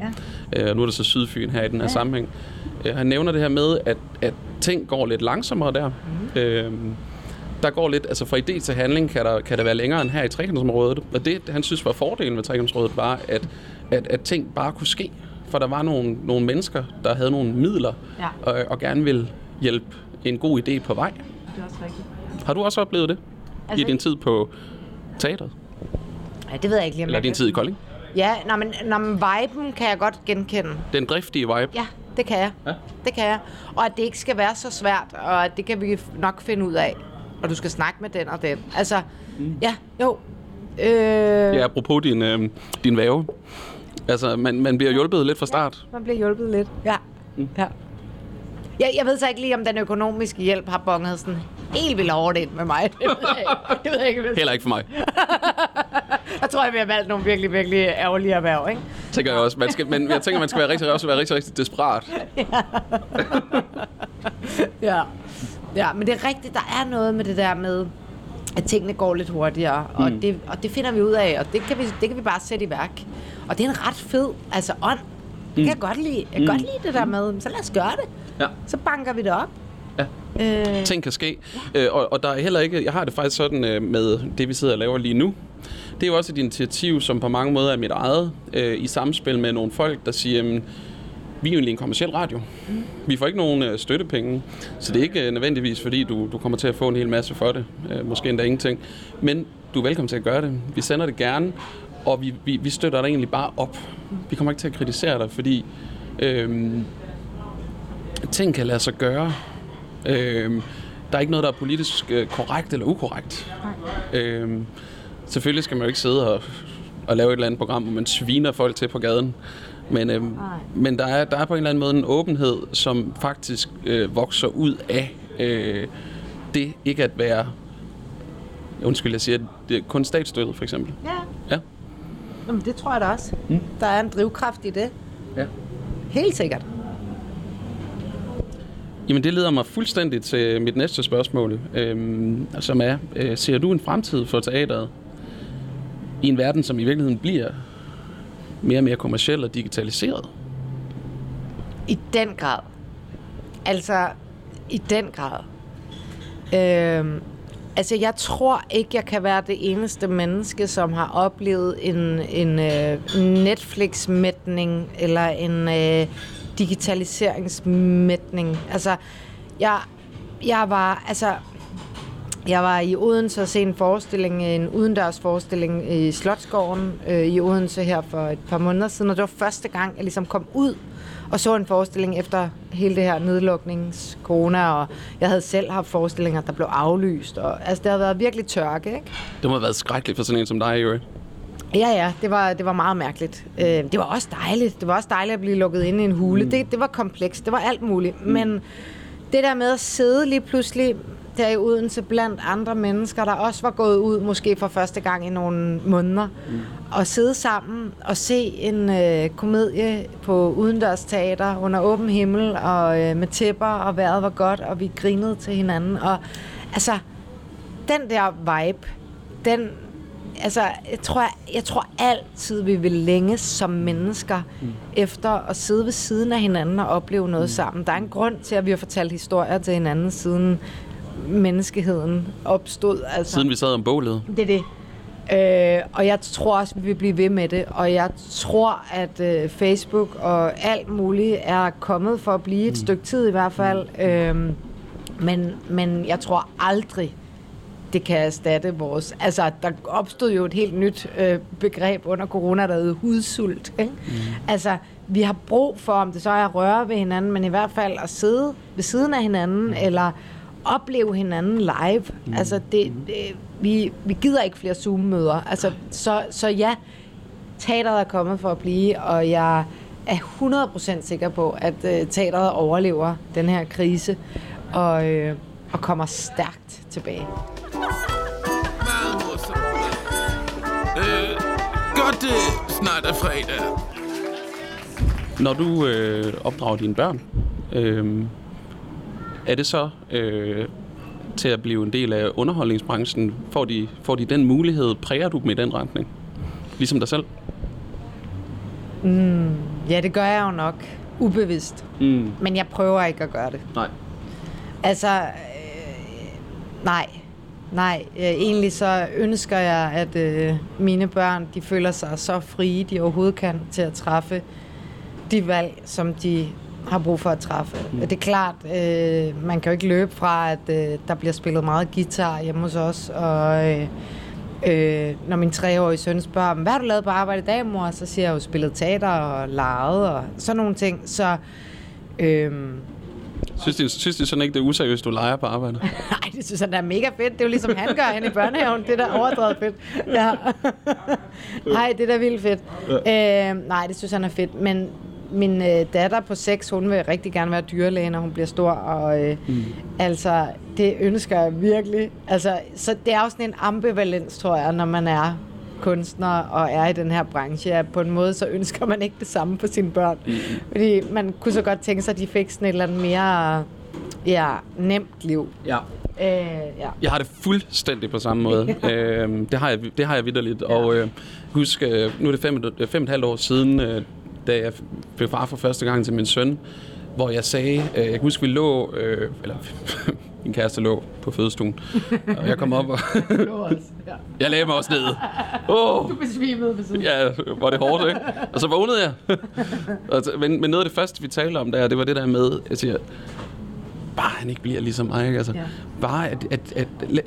Ja. Øh, nu er det så Sydfyn her i den her ja. sammenhæng. Øh, han nævner det her med, at, at ting går lidt langsommere der. Mm. Øh, der går lidt, altså fra idé til handling kan der, kan der være længere end her i trekantsområdet. Og det, han synes var fordelen med trekantsområdet, var, at, at, at ting bare kunne ske. For der var nogle, nogle mennesker, der havde nogle midler, Ja. og, og gerne ville hjælpe en god idé på vej. Det er også rigtigt. Har du også oplevet det Altså- i din tid på teatret? Ja, det ved jeg ikke lige, om Eller din tid i Kolding? Ja, nå, men, nå, men viben kan jeg godt genkende. Den driftige vibe. Ja, det kan jeg. Ja. Det kan jeg. Og at det ikke skal være så svært, og at det kan vi nok finde ud af. Og du skal snakke med den og den. Altså, mm. ja, jo. Øh, Ja, apropos din, øh, din væve. Altså, man, man bliver hjulpet lidt fra start. Man bliver hjulpet lidt. Ja. Mm. ja. Jeg, jeg ved så ikke lige, om den økonomiske hjælp har bonget sådan helt vildt hårdt ind med mig. Det ved jeg ikke. Det ved jeg ikke. Heller ikke for mig, Jeg tror, jeg, vi har valgt nogle virkelig, virkelig ærgerlige erhverv, ikke? tænker jeg også. Man skal, men jeg tænker, man skal være rigtig, også være rigtig, rigtig desperat. Ja. Ja, men det er rigtigt, der er noget med det der med, at tingene går lidt hurtigere, og, Mm. det, og det finder vi ud af, og det kan vi, det kan vi bare sætte i værk. Og det er en ret fed, altså ånd. Det kan jeg godt lide. Jeg kan Mm. godt lide det der med, så lad os gøre det. Ja. Så banker vi det op. Ja. Øh, ting kan ske. Øh, og, og der er heller ikke, jeg har det faktisk sådan øh, med det, vi sidder og laver lige nu. Det er jo også et initiativ, som på mange måder er mit eget, øh, i samspil med nogle folk, der siger, jamen, vi er jo egentlig en kommersiel radio. Vi får ikke nogen øh, støttepenge, så det er ikke øh, nødvendigvis, fordi du, du kommer til at få en hel masse for det. Øh, måske endda ingenting. Men du er velkommen til at gøre det. Vi sender det gerne, og vi, vi, vi støtter dig egentlig bare op. Vi kommer ikke til at kritisere dig, fordi øh, ting kan lade sig gøre. Øh, der er ikke noget, der er politisk øh, korrekt eller ukorrekt. Øh, selvfølgelig skal man jo ikke sidde og, og lave et eller andet program, hvor man sviner folk til på gaden. Men, øh, men der, er, der er på en eller anden måde en åbenhed, som faktisk øh, vokser ud af øh, det ikke at være... Undskyld, jeg siger, det er kun statsstøttet, for eksempel. ja, Ja. Jamen, det tror jeg da også. Mm. Der er en drivkraft i det. ja. Helt sikkert. Jamen det leder mig fuldstændig til mit næste spørgsmål, øhm, som er, øh, ser du en fremtid for teateret i en verden, som i virkeligheden bliver mere og mere kommerciel og digitaliseret. I den grad. Altså, i den grad. Øhm, altså, jeg tror ikke, jeg kan være det eneste menneske, som har oplevet en, en øh, Netflix-mætning eller en øh, digitaliseringsmætning. Altså, jeg, jeg var, altså, jeg var i Odense og se en forestilling, en udendørs forestilling i Slottsgården øh, i Odense her for et par måneder siden, og det var første gang, jeg ligesom kom ud og så en forestilling efter hele det her nedluknings corona, og jeg havde selv haft forestillinger, der blev aflyst, og altså det har været virkelig tørke, ikke? Det må have været skrækkeligt for sådan en som dig, Jørgen. Ja, ja, det var, det var meget mærkeligt. Øh, det var også dejligt. Det var også dejligt at blive lukket inde i en hule. Mm. Det, det var komplekst. Det var alt muligt. Mm. Men det der med at sidde lige pludselig der i Odense blandt andre mennesker, der også var gået ud måske for første gang i nogle måneder, mm. og sidde sammen og se en øh, komedie på udendørs teater under åben himmel og øh, med tæpper, og vejret var godt, og vi grinede til hinanden. Og altså, den der vibe, den, altså, jeg tror, jeg tror altid, vi vil længes som mennesker mm. efter at sidde ved siden af hinanden og opleve noget mm. sammen. Der er en grund til, at vi har fortalt historier til hinanden siden menneskeheden opstod. Altså. Siden vi sad om bålet. Det er det. Øh, og jeg tror også, vi vil blive ved med det. Og jeg tror, at øh, Facebook og alt muligt er kommet for at blive et mm. stykke tid i hvert fald. Øh, men, men jeg tror aldrig, det kan erstatte vores... Altså, der opstod jo et helt nyt øh, begreb under corona, der hedder hudsult. Ikke? Mm. Altså, vi har brug for, om det så er at røre ved hinanden, men i hvert fald at sidde ved siden af hinanden, mm. eller opleve hinanden live. Mm. Altså, det, det, vi, vi gider ikke flere Zoom-møder. Altså, så, så ja, teateret er kommet for at blive, og jeg er 100% sikker på, at uh, teateret overlever den her krise, og, uh, og kommer stærkt tilbage. Meget morsomt. Øh, godt, det snart er fredag. Når du øh, opdrager dine børn, øh, er det så øh, til at blive en del af underholdningsbranchen? Får de, får de den mulighed? Præger du dem i den retning? Ligesom dig selv? Mm, ja, det gør jeg jo nok. Ubevidst. Mm. Men jeg prøver ikke at gøre det. Nej. Altså, øh, nej. Nej, øh, egentlig så ønsker jeg, at øh, mine børn, de føler sig så frie, de overhovedet kan, til at træffe de valg, som de har brug for at træffe. Mm. Det er klart, øh, man kan jo ikke løbe fra, at øh, der bliver spillet meget guitar hjemme hos os, og øh, øh, når min treårige søn spørger, hvad har du lavet på arbejde i dag, mor? Så siger jeg jo spillet teater og leget og sådan nogle ting. Så øh, Synes de, synes de sådan ikke, det er useriøst, du leger på arbejde? Nej, det synes han er mega fedt. Det er jo ligesom han gør hen i børnehaven. Det er da overdrevet fedt. Ja. Nej, det er da vildt fedt. Øh, nej, det synes han er fedt. Men min øh, datter på 6, hun vil rigtig gerne være dyrlæge, når hun bliver stor. Og øh, mm. altså, det ønsker jeg virkelig. Altså, så det er også sådan en ambivalens, tror jeg, når man er kunstner og er i den her branche, at på en måde så ønsker man ikke det samme for sine børn. Mm. Fordi man kunne så godt tænke sig, at de fik sådan et eller andet mere ja, nemt liv. Ja. Øh, ja. Jeg har det fuldstændig på samme måde. øh, det har jeg, det har jeg vidderligt. Ja. Og øh, husk, øh, nu er det fem, fem og et halvt år siden, øh, da jeg blev far for første gang til min søn, hvor jeg sagde, øh, jeg kan huske, vi lå, øh, eller min kæreste lå på fødestuen, og jeg kom op og... jeg lagde mig også ned. Oh. Du besvimede ved siden. Ja, var det hårdt, ikke? Og så vågnede jeg. Men, men noget af det første, vi talte om der, det var det der med, jeg siger, bare han ikke bliver ligesom mig, ikke? Altså, Ja. Bare at, at, at, at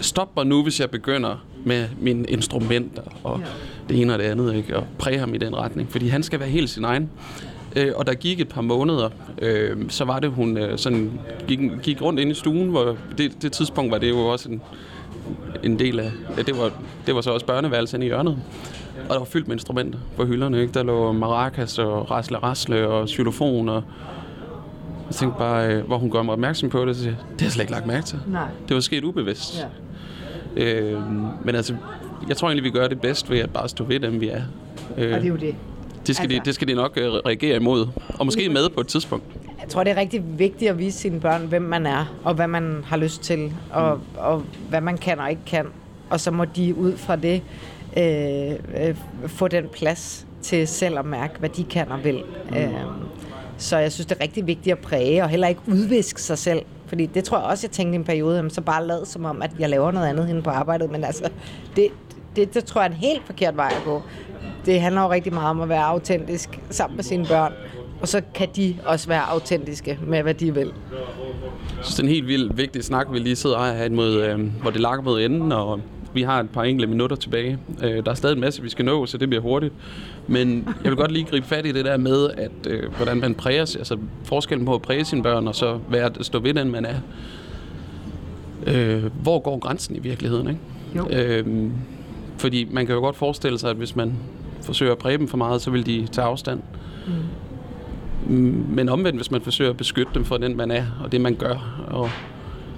stop mig nu, hvis jeg begynder med mine instrumenter og Ja. det ene og det andet, ikke? Og præge ham i den retning, fordi han skal være helt sin egen. Øh, og der gik et par måneder, øh, så var det, hun øh, sådan gik, gik rundt ind i stuen, hvor det, det tidspunkt var det jo også en, en del af, ja, det var, det var så også børneværelsen i hjørnet. Og der var fyldt med instrumenter på hylderne, ikke? Der lå maracas og rasle rasle og xylofon og jeg tænkte bare, øh, hvor hun gør mig opmærksom på det, så siger det har jeg slet ikke lagt mærke til. Nej. Det var sket ubevidst. Ja. Øh, men altså, jeg tror egentlig, vi gør det bedst ved at bare stå ved dem, vi er. Øh, Og det er jo det. det, skal de, altså- det skal de nok øh, reagere imod. Og måske med på et tidspunkt. Jeg tror, det er rigtig vigtigt at vise sine børn, hvem man er, og hvad man har lyst til, og, og hvad man kan og ikke kan. Og så må de ud fra det øh, øh, få den plads til selv at mærke, hvad de kan og vil. Mm. Øhm, så jeg synes, det er rigtig vigtigt at præge, og heller ikke udviske sig selv. Fordi det tror jeg også, jeg tænkte i en periode, jamen, så bare lad som om, at jeg laver noget andet hen på arbejdet. Men altså, det, det, det tror jeg er en helt forkert vej at gå. Det handler jo rigtig meget om at være autentisk sammen med sine børn. Og så kan de også være autentiske med, hvad de vil. Jeg synes, det er en helt vildt vigtig snak, vi lige sidder og har mod, øh, hvor det lakker mod enden, og vi har et par enkelte minutter tilbage. Øh, der er stadig en masse, vi skal nå, så det bliver hurtigt. Men jeg vil godt lige gribe fat i det der med, at øh, hvordan man præger, altså forskellen på at præge sine børn, og så være, stå ved den, man er. Øh, hvor går grænsen i virkeligheden, ikke? Jo. Øh, fordi man kan jo godt forestille sig, at hvis man forsøger at præge dem for meget, så vil de tage afstand. Mm. Men omvendt, hvis man forsøger at beskytte dem for den, man er, og det, man gør, og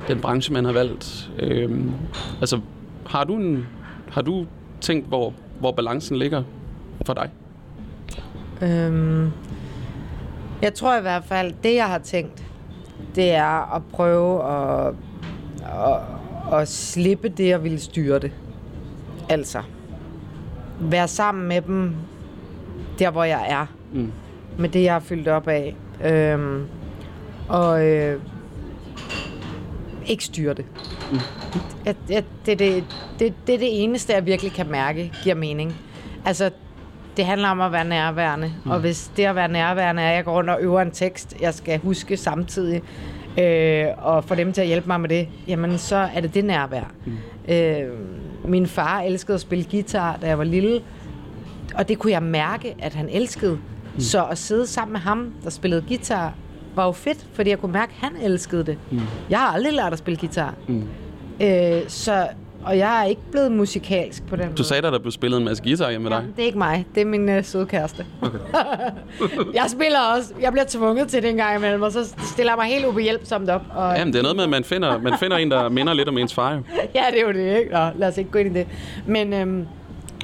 den branche, man har valgt. Øh, altså, har du, en, har du tænkt, hvor, hvor balancen ligger for dig? Øhm, jeg tror i hvert fald, det jeg har tænkt, det er at prøve at, at, at slippe det og ville styre det. Altså, være sammen med dem der, hvor jeg er. Mm. Med det, jeg har fyldt op af. Øhm, og øh, ikke styre det. Mm. Jeg, jeg, det, det, det, det er det eneste, jeg virkelig kan mærke giver mening. Altså, det handler om at være nærværende. Mm. Og hvis det at være nærværende er, at jeg går rundt og øver en tekst, jeg skal huske samtidig, øh, og få dem til at hjælpe mig med det, jamen så er det det nærvær. Mm. Øh, min far elskede at spille guitar, da jeg var lille, og det kunne jeg mærke, at han elskede. Mm. Så at sidde sammen med ham, der spillede guitar, var jo fedt, fordi jeg kunne mærke, at han elskede det. Mm. Jeg har aldrig lært at spille guitar. Mm. Øh, så, og jeg er ikke blevet musikalsk på den måde. Du sagde, at der blev spillet en masse guitar hjemme med Ja, dig. det er ikke mig. Det er min øh, søde kæreste. Okay. jeg spiller også. Jeg bliver tvunget til det en gang imellem, og så stiller jeg mig helt ubehjælpsomt op. Og, Jamen, det er noget med, at man finder, man finder en, der minder lidt om ens far. Jo. ja, det er jo det, ikke? Nå, lad os ikke gå ind i det. Men øhm,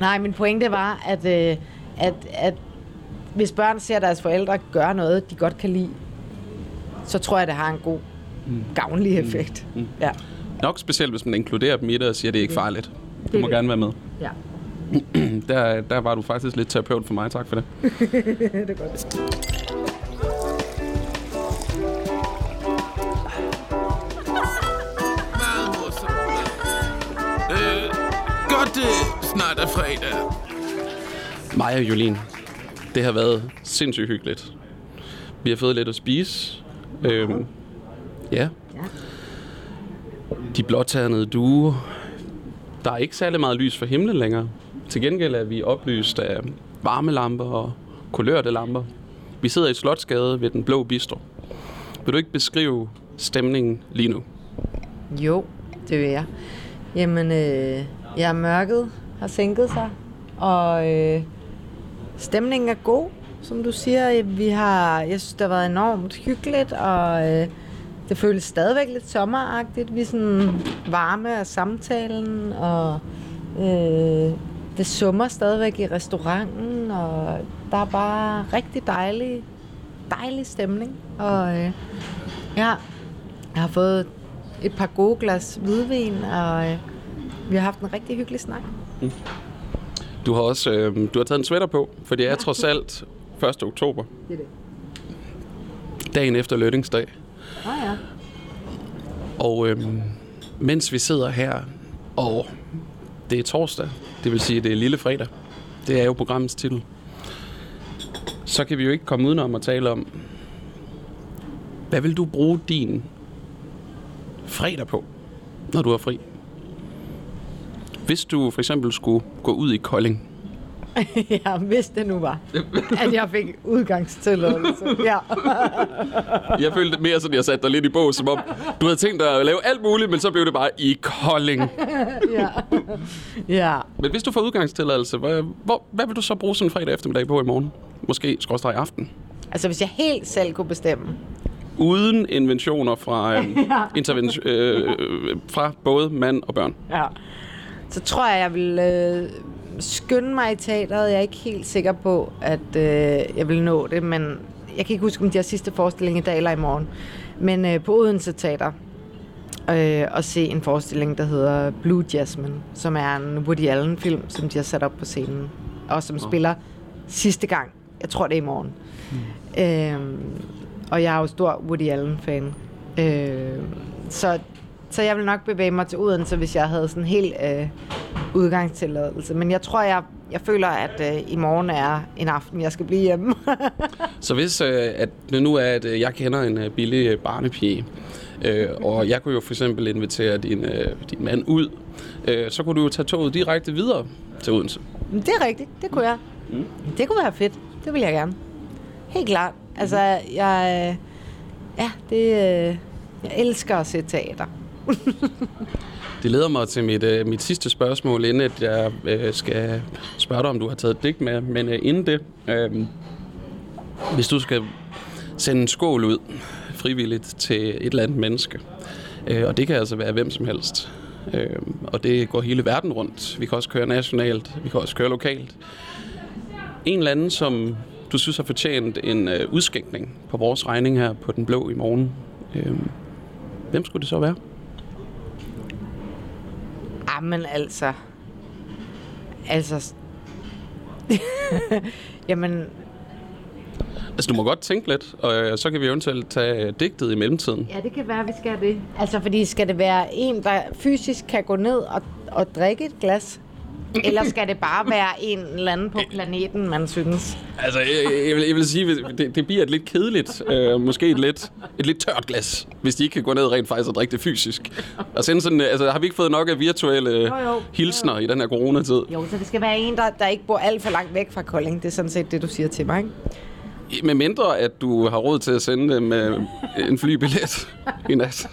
nej, min pointe var, at, øh, at, at hvis børn ser deres forældre gøre noget, de godt kan lide, så tror jeg, det har en god, gavnlig effekt. Mm. Ja. Nok specielt, hvis man inkluderer dem i det og siger, at det er ikke farligt. Du må er gerne være med. ja. Der, der var du faktisk lidt terapeut for mig. Tak for det. det er godt. Øh, godt det snart er fredag. Maja og Jolien, det har været sindssygt hyggeligt. Vi har fået lidt at spise. Øhm, ja. De blåternede duer. Der er ikke særlig meget lys for himlen længere. Til gengæld er vi oplyst af varmelamper og kulørte lamper. Vi sidder i Slotsgade ved den blå bistro. Vil du ikke beskrive stemningen lige nu? Jo, det vil jeg. Jamen, øh, ja, mørket har sænket sig, og øh, stemningen er god, som du siger. Vi har, jeg synes, det har været enormt hyggeligt, og øh, det føles stadigvæk lidt sommeragtigt. Vi er sådan varme af samtalen, og øh, det summer stadigvæk i restauranten, og der er bare rigtig dejlig, dejlig stemning. Og øh, ja, jeg har fået et par gode glas hvidvin, og øh, vi har haft en rigtig hyggelig snak. Du har også øh, du har taget en sweater på, for det er trods alt 1. oktober, Det er det. dagen efter lønningsdag. Ah, ja. Og øhm, mens vi sidder her, og det er torsdag, det vil sige, det er lille fredag, det er jo programmets titel, så kan vi jo ikke komme udenom at tale om, hvad vil du bruge din fredag på, når du har fri? Hvis du for eksempel skulle gå ud i Kolding, ja, hvis det nu var, at jeg fik udgangstilladelse. Ja. jeg følte mere sådan, jeg satte dig lidt i bås, som om du havde tænkt dig at lave alt muligt, men så blev det bare i Kolding. ja. ja. Men hvis du får udgangstilladelse, hvad, hvor, hvad vil du så bruge sådan en fredag eftermiddag på i morgen? Måske skråstrej i aften. Altså, hvis jeg helt selv kunne bestemme. Uden inventioner fra, øh, intervention, øh, øh, fra både mand og børn. Ja. Så tror jeg, jeg vil øh, skynde mig i teateret. Jeg er ikke helt sikker på, at øh, jeg vil nå det, men jeg kan ikke huske, om de har sidste forestilling i dag eller i morgen. Men øh, på Odense Teater øh, og se en forestilling, der hedder Blue Jasmine, som er en Woody Allen-film, som de har sat op på scenen, og som spiller sidste gang. Jeg tror, det er i morgen. Mm. Øhm, og jeg er jo stor Woody Allen-fan. Øh, så, så jeg vil nok bevæge mig til Odense, hvis jeg havde sådan helt øh, udgangstilladelse. Men jeg tror, jeg, jeg føler, at øh, i morgen er en aften, jeg skal blive hjemme. Så hvis øh, at det nu er, at øh, jeg kender en øh, billig øh, barnepige, øh, og jeg kunne jo for eksempel invitere din, øh, din mand ud, øh, så kunne du jo tage toget direkte videre til Odense. Det er rigtigt, det kunne jeg. Mm. Det kunne være fedt, det vil jeg gerne. Helt klart. Altså, jeg... øh, Ja, det... øh, Jeg elsker at se teater. Det leder mig til mit, øh, mit sidste spørgsmål, inden at jeg øh, skal spørge dig, om du har taget et digt med. Men øh, inden det, øh, hvis du skal sende en skål ud frivilligt til et eller andet menneske, øh, og det kan altså være hvem som helst, øh, og det går hele verden rundt. Vi kan også køre nationalt, vi kan også køre lokalt. En eller anden, som du synes har fortjent en øh, udskænkning på vores regning her på Den Blå i morgen. Øh, hvem skulle det så være? Jamen altså... Altså... Jamen, Altså, du må godt tænke lidt, og øh, så kan vi eventuelt tage øh, digtet i mellemtiden. ja, det kan være, vi skal det. Altså, fordi skal det være en, der fysisk kan gå ned og, og drikke et glas? Eller skal det bare være en eller anden på planeten, man synes? Altså, jeg, jeg, vil, jeg vil sige, det, det bliver et lidt kedeligt, øh, måske et lidt, et lidt tørt glas, hvis de ikke kan gå ned rent faktisk og drikke det fysisk. Og sende sådan, øh, altså, har vi ikke fået nok af virtuelle Jo, jo. hilsner i den her coronatid? Jo, så det skal være en, der, der ikke bor alt for langt væk fra Kolding. Det er sådan set det, du siger til mig, ikke? Med mindre, at du har råd til at sende dem øh, en flybillet i nat.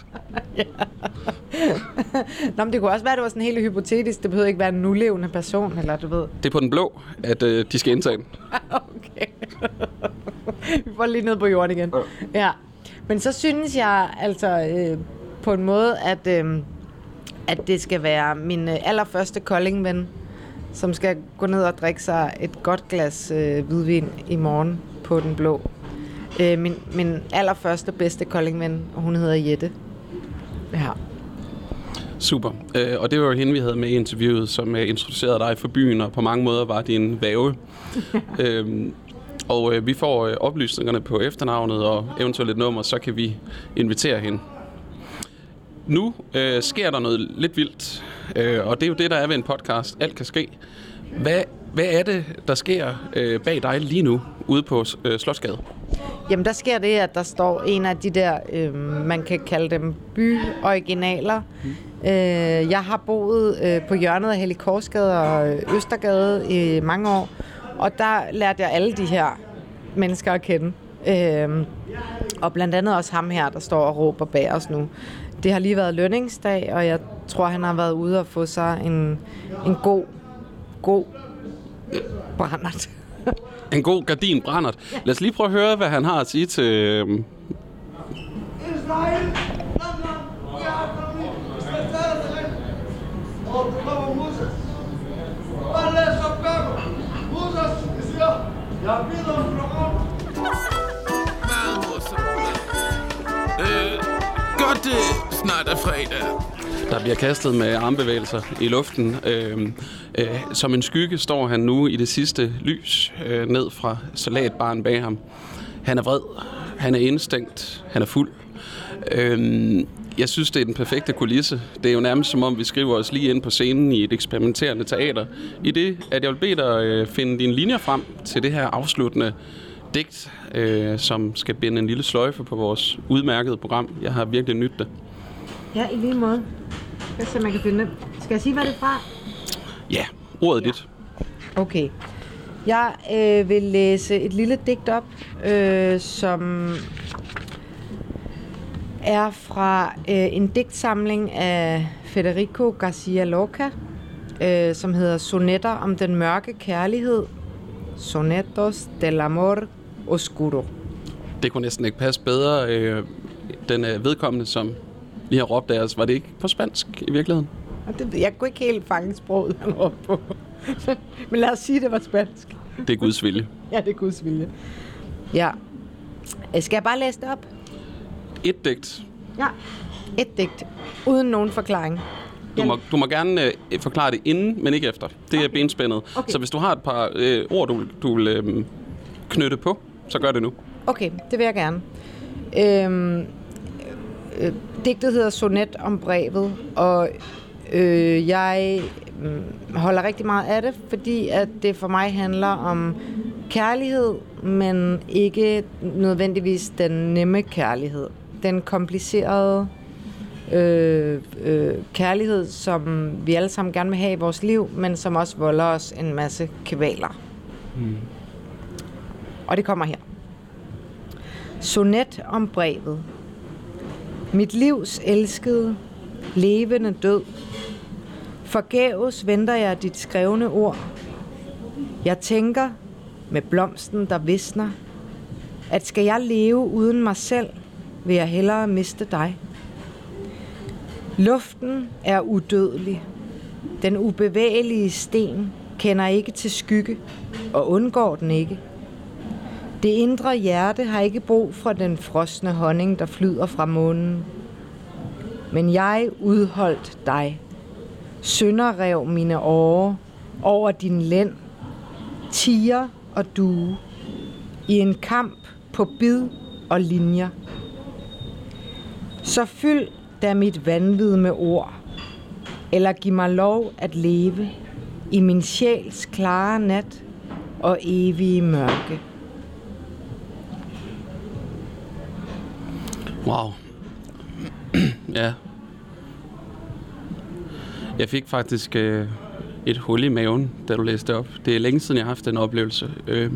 Nå, men det kunne også være, at det var sådan helt hypotetisk. Det behøver ikke være en nulevende person, eller du ved. Det er på den blå, at øh, de skal indtage den. Okay. Vi får lige ned på jorden igen. Ja. Men så synes jeg altså øh, på en måde, at, øh, at det skal være min øh, allerførste Kolding-ven, som skal gå ned og drikke sig et godt glas øh, hvidvin i morgen på den blå. Øh, min, min allerførste bedste Kolding-ven, og hun hedder Jette. Ja. Super. Øh, og det var jo hende, vi havde med i interviewet, som øh, introducerede dig for byen, og på mange måder var din væve. øhm, og øh, vi får øh, oplysningerne på efternavnet og eventuelt et nummer, så kan vi invitere hende. Nu øh, sker der noget lidt vildt, øh, og det er jo det, der er ved en podcast. Alt kan ske. Hvad, hvad er det, der sker øh, bag dig lige nu, ude på øh, Slottsgade? Jamen, der sker det, at der står en af de der, øh, man kan kalde dem by-originaler. Mm. Øh, jeg har boet øh, på hjørnet af Helikorsgade og Østergade i mange år, og der lærte jeg alle de her mennesker at kende. Øh, og blandt andet også ham her, der står og råber bag os nu. Det har lige været lønningsdag, og jeg tror, han har været ude og få sig en, en god, god brændert. En god gardin brændert. Lad os lige prøve at høre, hvad han har at sige til... Øh, Israel. Jeg bider om. Meget morsomt. Øh, godt det snart er fredag. Der bliver kastet med armbevægelser i luften. Øh, øh, som en skygge står han nu i det sidste lys øh, ned fra salatbaren bag ham. Han er vred, han er indstængt, han er fuld. Øh, jeg synes, det er den perfekte kulisse. Det er jo nærmest som om, vi skriver os lige ind på scenen i et eksperimenterende teater. I det, at jeg vil bede dig øh, finde dine linjer frem til det her afsluttende digt, øh, som skal binde en lille sløjfe på vores udmærkede program. Jeg har virkelig nydt det. Ja, i lige måde. Jeg se, man kan finde det. Skal jeg sige, hvad det er fra? Ja, ordet er dit. Okay. Jeg øh, vil læse et lille digt op, øh, som er fra øh, en digtsamling af Federico Garcia Lorca, øh, som hedder Sonetter om den mørke kærlighed. Sonetos del amor oscuro. Det kunne næsten ikke passe bedre. Øh, den øh, vedkommende, som lige har råbt af os, var det ikke på spansk i virkeligheden? Det, jeg kunne ikke helt fange sproget, han råbte på. Men lad os sige, at det var spansk. Det er Guds vilje. Ja, det er Guds vilje. Ja. Øh, Skal jeg bare læse det op? Et digt. Ja. Et digt. Uden nogen forklaring. Du må, du må gerne øh, forklare det inden, men ikke efter. Det er benspændet. Okay. Så hvis du har et par øh, ord, du, du vil øh, knytte på, så gør det nu. Okay, det vil jeg gerne. Øhm, øh, digtet hedder Sonet om brevet, og øh, jeg mm, holder rigtig meget af det, fordi at det for mig handler om kærlighed, men ikke nødvendigvis den nemme kærlighed. Den komplicerede øh, øh, kærlighed, som vi alle sammen gerne vil have i vores liv, men som også volder os en masse kvaler. Mm. Og det kommer her. Sonet om brevet. Mit livs elskede, levende død. Forgæves venter jeg dit skrevne ord. Jeg tænker, med blomsten, der visner, at skal jeg leve uden mig selv, vil jeg hellere miste dig. Luften er udødelig. Den ubevægelige sten kender ikke til skygge og undgår den ikke. Det indre hjerte har ikke brug for den frosne honning, der flyder fra månen. Men jeg udholdt dig. Sønderrev mine åre over din lænd. Tiger og due. I en kamp på bid og linjer. Så fyld da mit vanvid med ord. Eller giv mig lov at leve i min sjæls klare nat og evige mørke. Wow ja. Jeg fik faktisk øh, et hul i maven, da du læste op. Det er længe siden, jeg har haft den oplevelse. Øh,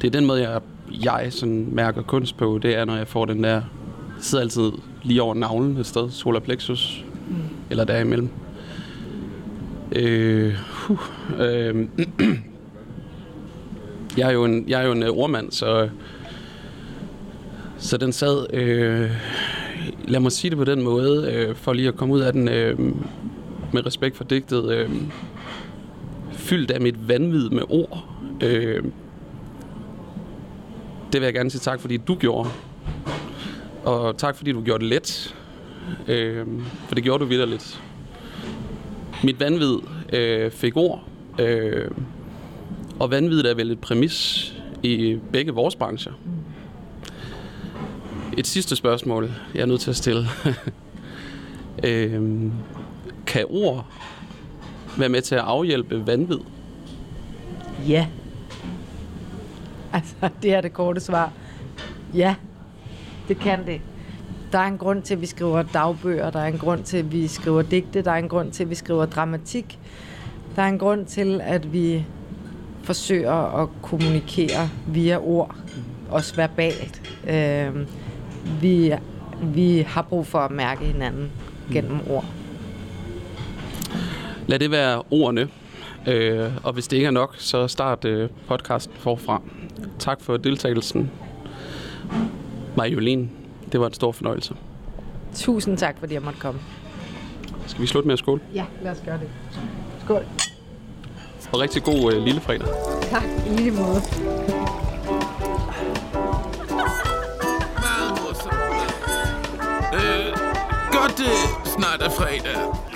det er den måde, jeg, jeg sådan mærker kunst på, det er, når jeg får den der... Jeg sidder altid lige over navlen et sted, solar plexus, mm. eller derimellem. Øh, huh, øh, jeg er jo en, jeg er jo en øh, ordmand, så så den sad, øh, lad mig sige det på den måde, øh, for lige at komme ud af den øh, med respekt for digtet, øh, fyldt af mit vanvid med ord. Øh, det vil jeg gerne sige tak, fordi du gjorde. Og tak, fordi du gjorde det let. Øh, for det gjorde du vidderligt. Mit vanvid øh, fik ord. Øh, og vanvid er vel et præmis i begge vores brancher. Et sidste spørgsmål, jeg er nødt til at stille. øhm, kan ord være med til at afhjælpe vanvid? Ja. Altså, det er det korte svar. Ja, det kan det. Der er en grund til, at vi skriver dagbøger. Der er en grund til, at vi skriver digte. Der er en grund til, at vi skriver dramatik. Der er en grund til, at vi forsøger at kommunikere via ord. Også verbalt. Øh, vi, vi har brug for at mærke hinanden gennem ord. Lad det være ordene. Øh, og hvis det ikke er nok, så start øh, podcasten forfra. Tak for deltagelsen. Majolin, det var en stor fornøjelse. Tusind tak, fordi jeg måtte komme. Skal vi slutte med at skåle? Ja, lad os gøre det. Skål. Og rigtig god øh, lille fredag. Tak, i lige måde. Meget morsomt. Øh, godt,